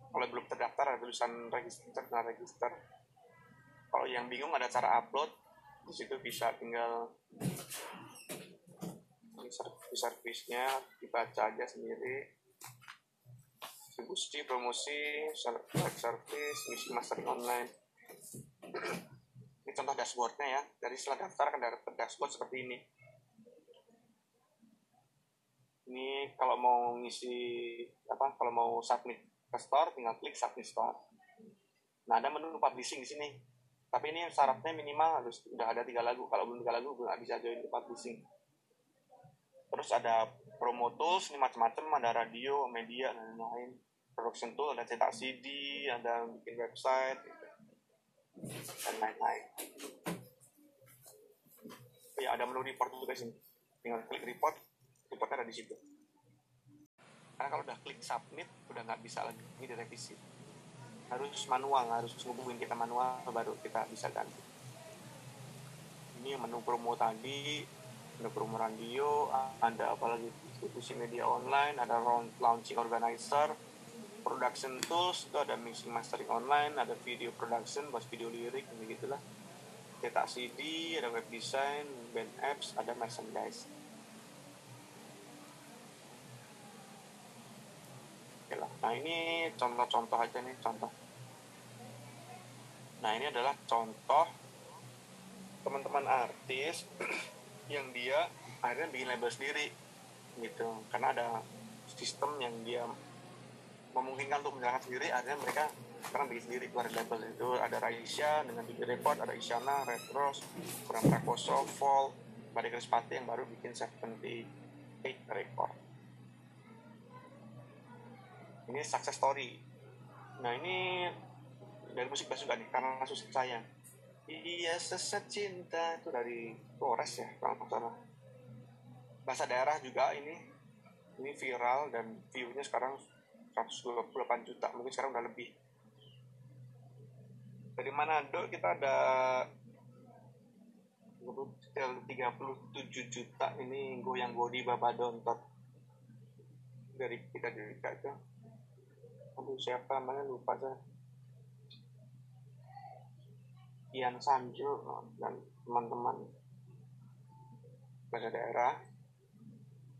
kalau belum terdaftar ada tulisan register nah register. Kalau yang bingung ada cara upload di situ bisa tinggal servis-servisnya dibaca aja sendiri. Distribusi promosi service misi mastering online. Ini contoh dashboardnya ya. Dari setelah daftar dapat dashboard seperti ini ini kalau mau ngisi apa kalau mau submit ke store tinggal klik submit store. Nah ada menu publishing di sini. Tapi ini syaratnya minimal harus udah ada tiga lagu. Kalau belum tiga lagu nggak bisa join ke publishing. Terus ada promo tools ini macam-macam. Ada radio media dan lain-lain. Production tool ada cetak CD ada bikin website gitu. dan lain-lain. Ya ada menu report juga sini. Tinggal klik report reportnya ada di situ. Karena kalau udah klik submit udah nggak bisa lagi ini direvisi. Harus manual harus hubungin kita manual baru kita bisa ganti. Ini menu promo tadi ada promo radio ada apalagi distribusi media online ada launching organizer production tools itu ada mixing mastering online ada video production buat video lirik gitu lah cetak CD ada web design band apps ada merchandise Oke lah. Nah ini contoh-contoh aja nih contoh. Nah ini adalah contoh teman-teman artis (clears throat) yang dia akhirnya bikin label sendiri gitu. Karena ada sistem yang dia memungkinkan untuk menjalankan sendiri akhirnya mereka sekarang bikin sendiri keluar label itu. Ada Raisya dengan Bibi Report ada Isyana Red Rose Kurang Prakoso Fall Bade Krispati yang baru bikin 78 Record ini success story. Nah ini dari musik bass juga nih karena susah sayang iya sesat cinta itu dari Flores ya kalau salah. Bahasa daerah juga ini ini viral dan viewnya sekarang 128 juta mungkin sekarang udah lebih. Dari Manado kita ada 37 juta ini goyang godi babadontot dari kita dari itu aduh siapa namanya? Lupa saya. Ian Sanjo dan teman-teman. Bahasa daerah.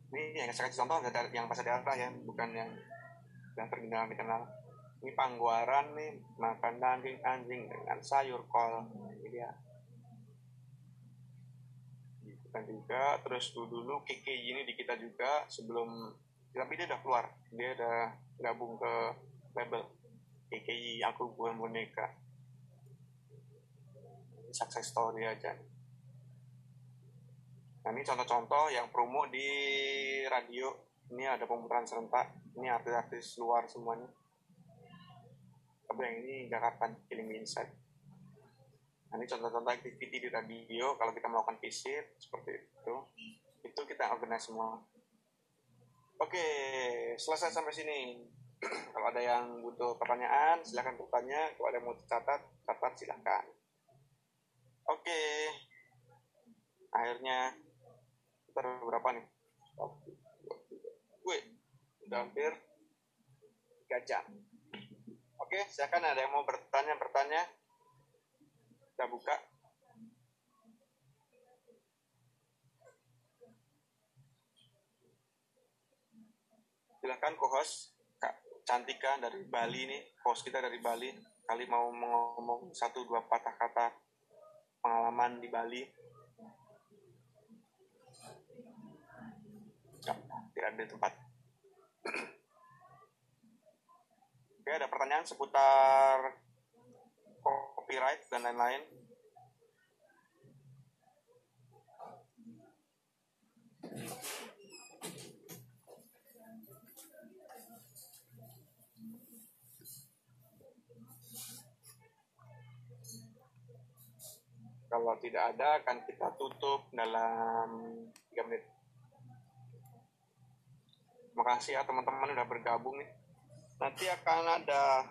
Ini yang saya kasih contoh yang bahasa daerah ya bukan yang yang terkenal dikenal. Ini pangguaran nih makan daging anjing dengan sayur kol. Ini dia. Kan juga terus dulu, dulu Kiki ini di kita juga sebelum tapi dia udah keluar. Dia udah gabung ke label KKI aku bukan boneka. Success story aja. Nah ini contoh-contoh yang promo di radio. Ini ada pemutaran serentak. Ini artis-artis luar semuanya. Tapi yang ini Jakarta Killing Inside nah, ini contoh-contoh activity di radio. Kalau kita melakukan visit seperti itu itu kita organize semua oke selesai sampai sini. Kalau ada yang butuh pertanyaan silahkan bertanya. Kalau ada yang mau catat catat silahkan oke. Akhirnya kita berapa nih? Gue udah hampir 3 jam. Oke silakan ada yang mau bertanya bertanya kita buka silakan co-host Kak Cantika dari Bali nih host kita dari Bali. Kali mau ngomong satu dua patah kata pengalaman di Bali. Tidak ada tempat. Oke ada pertanyaan seputar copyright dan lain-lain kalau tidak ada akan kita tutup dalam 3 menit. Makasih ya teman-teman udah bergabung nih. Nanti akan ada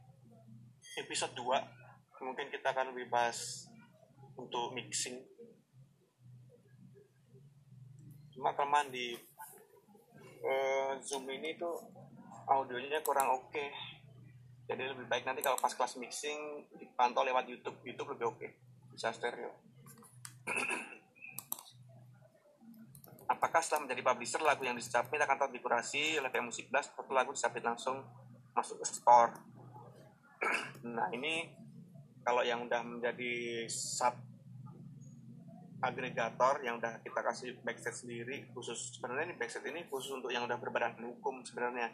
(clears throat) episode 2 mungkin kita akan bahas untuk mixing. Cuma kelemahan di uh, zoom ini tuh audionya kurang oke. Okay. jadi lebih baik nanti kalau pas kelas mixing dipantau lewat YouTube. YouTube lebih oke. okay. Bisa stereo apakah setelah menjadi publisher lagu yang disubmit akan tetap dikurasi oleh PM Musik Blast atau lagu disubmit langsung masuk ke store? (clears throat) Nah ini kalau yang udah menjadi sub agregator yang udah kita kasih backstage sendiri khusus sebenarnya ini backstage ini khusus untuk yang udah berbadan hukum sebenarnya.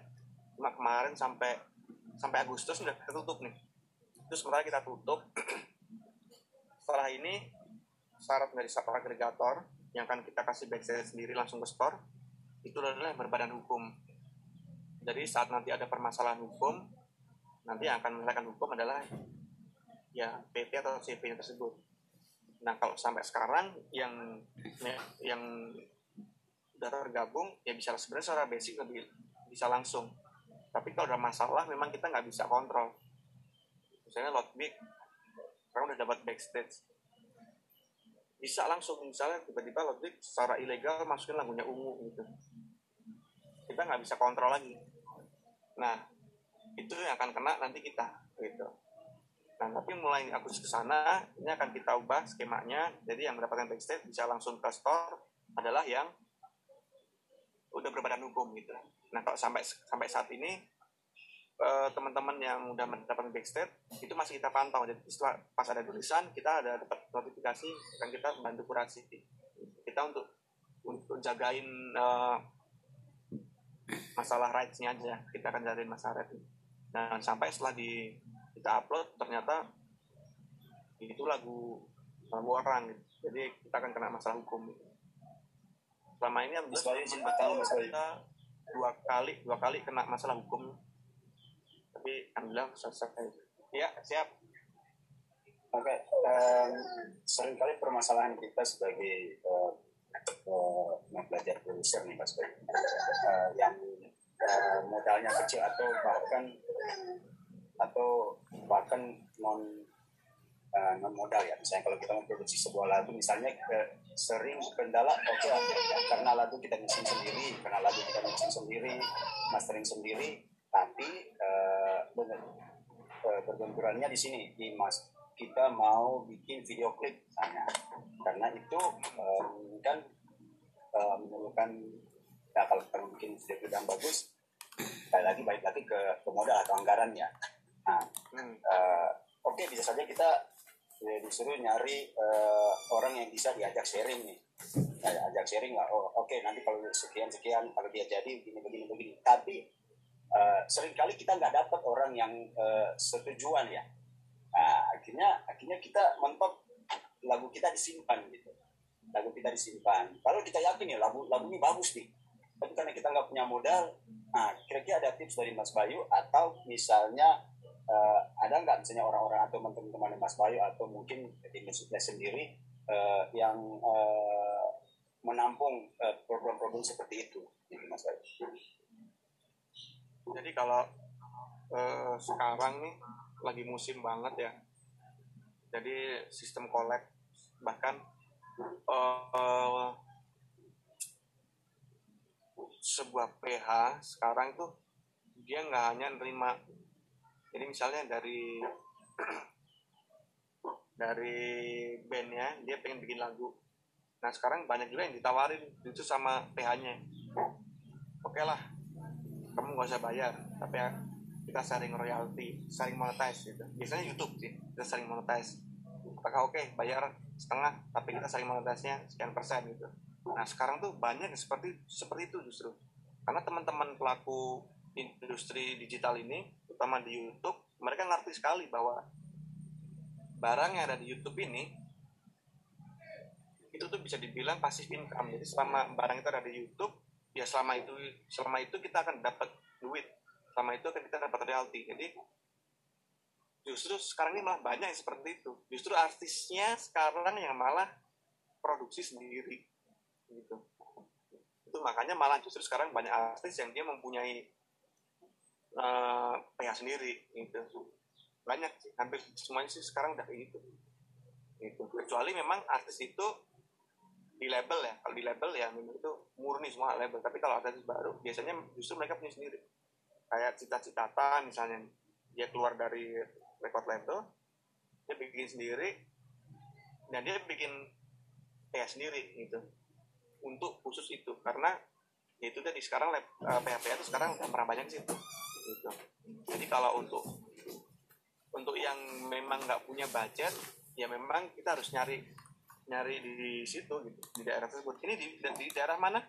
Cuma kemarin sampai sampai Agustus udah tertutup nih. Itu sementara kita tutup (clears throat) setelah ini syarat dari sub agregator yang akan kita kasih backstage sendiri langsung ke store itu adalah berbadan hukum. Jadi saat nanti ada permasalahan hukum nanti yang akan menyelesaikan hukum adalah ya PT atau CV tersebut. Nah kalau sampai sekarang yang yang sudah tergabung ya bisa sebenarnya secara basic lebih bisa langsung. Tapi kalau ada masalah memang kita nggak bisa kontrol. Misalnya load sekarang udah dapat backstage. Bisa langsung misalnya tiba-tiba Logic secara ilegal masukin lagunya ungu gitu. Kita nggak bisa kontrol lagi. Nah itu yang akan kena nanti kita gitu. Nah tapi mulai aku ke sana ini akan kita ubah skemanya. Jadi yang mendapatkan backstage bisa langsung ke store adalah yang udah berbadan hukum gitu. Nah kalau sampai sampai saat ini eh, teman-teman yang udah mendapatkan backstage itu masih kita pantau. Jadi setelah pas ada tulisan kita ada dapat notifikasi dan kita bantu kurasi. Kita untuk untuk jagain eh, masalah rights-nya aja. Kita akan jagain masalah rights. Dan sampai setelah di kita upload ternyata itu lagu lagu orang. Gitu. jadi kita akan kena masalah hukum. Gitu. selama ini alhamdulillah kita dua kali dua kali kena masalah hukum tapi alhamdulillah selesai ya siap. Oke okay. um, sering kali permasalahan kita sebagai uh, uh, belajar produser nih mas uh, yang uh, modalnya kecil atau bahkan atau bahkan non uh, non modal ya. Misalnya kalau kita memproduksi sebuah lagu misalnya uh, sering kendala oke okay, karena lagu kita mixing sendiri karena lagu kita mixing sendiri mastering sendiri tapi uh, uh, berbenturannya di sini di mas. Kita mau bikin video klip misalnya. Karena itu um, kan uh, memerlukan ya kalau kita bikin video klip yang bagus sekali lagi baik lagi ke, ke modal atau anggaran ya. Nah hmm. uh, oke okay, bisa saja kita ya, disuruh nyari uh, orang yang bisa diajak sharing nih. Nah, ajak sharing lah. Oh oke okay, nanti kalau sekian sekian kalau dia jadi begini begini begini. Tapi uh, sering kali kita nggak dapat orang yang uh, setujuan ya. Nah, akhirnya akhirnya kita mentok lagu kita disimpan gitu. Lagu kita disimpan. Kalau kita yakin ya lagu lagu ini bagus nih. Tapi karena kita nggak punya modal nah kira-kira ada tips dari Mas Bayu atau misalnya uh, ada nggak misalnya orang-orang atau teman-teman Mas Bayu atau mungkin di musiknya sendiri uh, yang uh, menampung problem-problem uh, seperti itu gitu Mas Bayu jadi kalau uh, sekarang nih lagi musim banget ya. Jadi sistem collab bahkan uh, uh, sebuah PH sekarang tuh dia nggak hanya nerima. Jadi misalnya dari dari bandnya dia pengen bikin lagu. Nah sekarang banyak juga yang ditawarin itu sama PH-nya oke okay lah kamu nggak usah bayar tapi kita sharing royalti sharing monetize gitu. Biasanya YouTube sih kita sharing monetize. Apakah oke okay, bayar setengah tapi kita sharing monetize-nya sekian persen gitu. Nah sekarang tuh banyak seperti seperti itu justru. Karena teman-teman pelaku industri digital ini terutama di YouTube mereka ngerti sekali bahwa barang yang ada di YouTube ini itu tuh bisa dibilang pasif income. Jadi selama barang itu ada di YouTube ya selama itu selama itu kita akan dapat duit. Selama itu akan kita dapat realty jadi justru sekarang ini malah banyak yang seperti itu. Justru artisnya sekarang yang malah produksi sendiri. Gitu. Itu makanya malah justru sekarang banyak artis yang dia mempunyai uh, sendiri. Gitu. Banyak sih. Hampir semuanya sih sekarang udah kayak gitu. Gitu. Kecuali memang artis itu di label ya. Kalau di label ya memang itu murni semua label. Tapi kalau artis baru biasanya justru mereka punya sendiri. Kayak cita-cita misalnya dia keluar dari record label dia bikin sendiri dan dia bikin ya sendiri gitu. Untuk khusus itu. Karena ya itu tadi sekarang lab, uh, itu sekarang pernah banyak sih gitu. jadi kalau untuk untuk yang memang nggak punya budget ya memang kita harus nyari nyari di situ gitu di daerah tersebut ini di, di daerah mana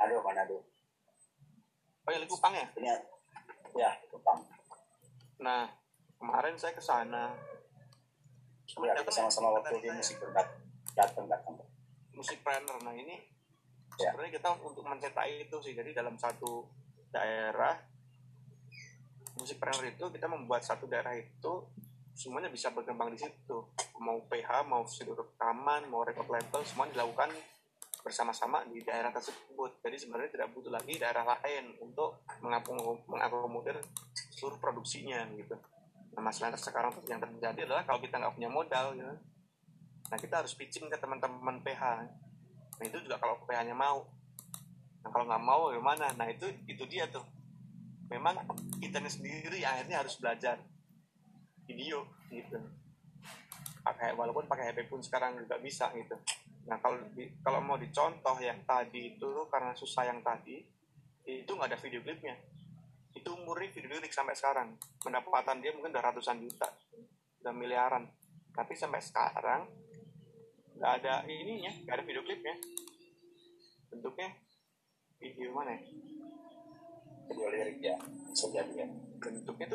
Aduh, mana tuh? Oh ya Likupang ya? Ini ya Likupang. Nah kemarin saya ke sana. Ya, kita sama-sama waktu di musik berdat datang datang. Musik planner. Nah ini ya. sebenarnya kita untuk mencetak itu sih. Jadi dalam satu daerah musik planner itu kita membuat satu daerah itu semuanya bisa berkembang di situ. Mau PH mau studio rekaman mau record label semuanya dilakukan bersama-sama di daerah tersebut. Jadi sebenarnya tidak butuh lagi daerah lain untuk mengakomodir seluruh produksinya gitu. Nah masalah sekarang yang terjadi adalah kalau kita nggak punya modal ya nah kita harus pitching ke teman-teman PH nah itu juga kalau PH nya mau. Nah kalau nggak mau gimana nah itu itu dia tuh. Memang kita sendiri akhirnya harus belajar video gitu. Pakai walaupun pakai HP pun sekarang juga bisa gitu. Nah kalau di, kalau mau dicontoh yang tadi itu karena susah yang tadi itu nggak ada video klipnya. Itu umurnya video klip sampai sekarang. Pendapatan dia mungkin udah ratusan juta udah miliaran. Tapi sampai sekarang nggak ada ininya nggak ada video klipnya. Bentuknya video mana ya? Video lirik ya bisa jadi ya. Bentuknya tuh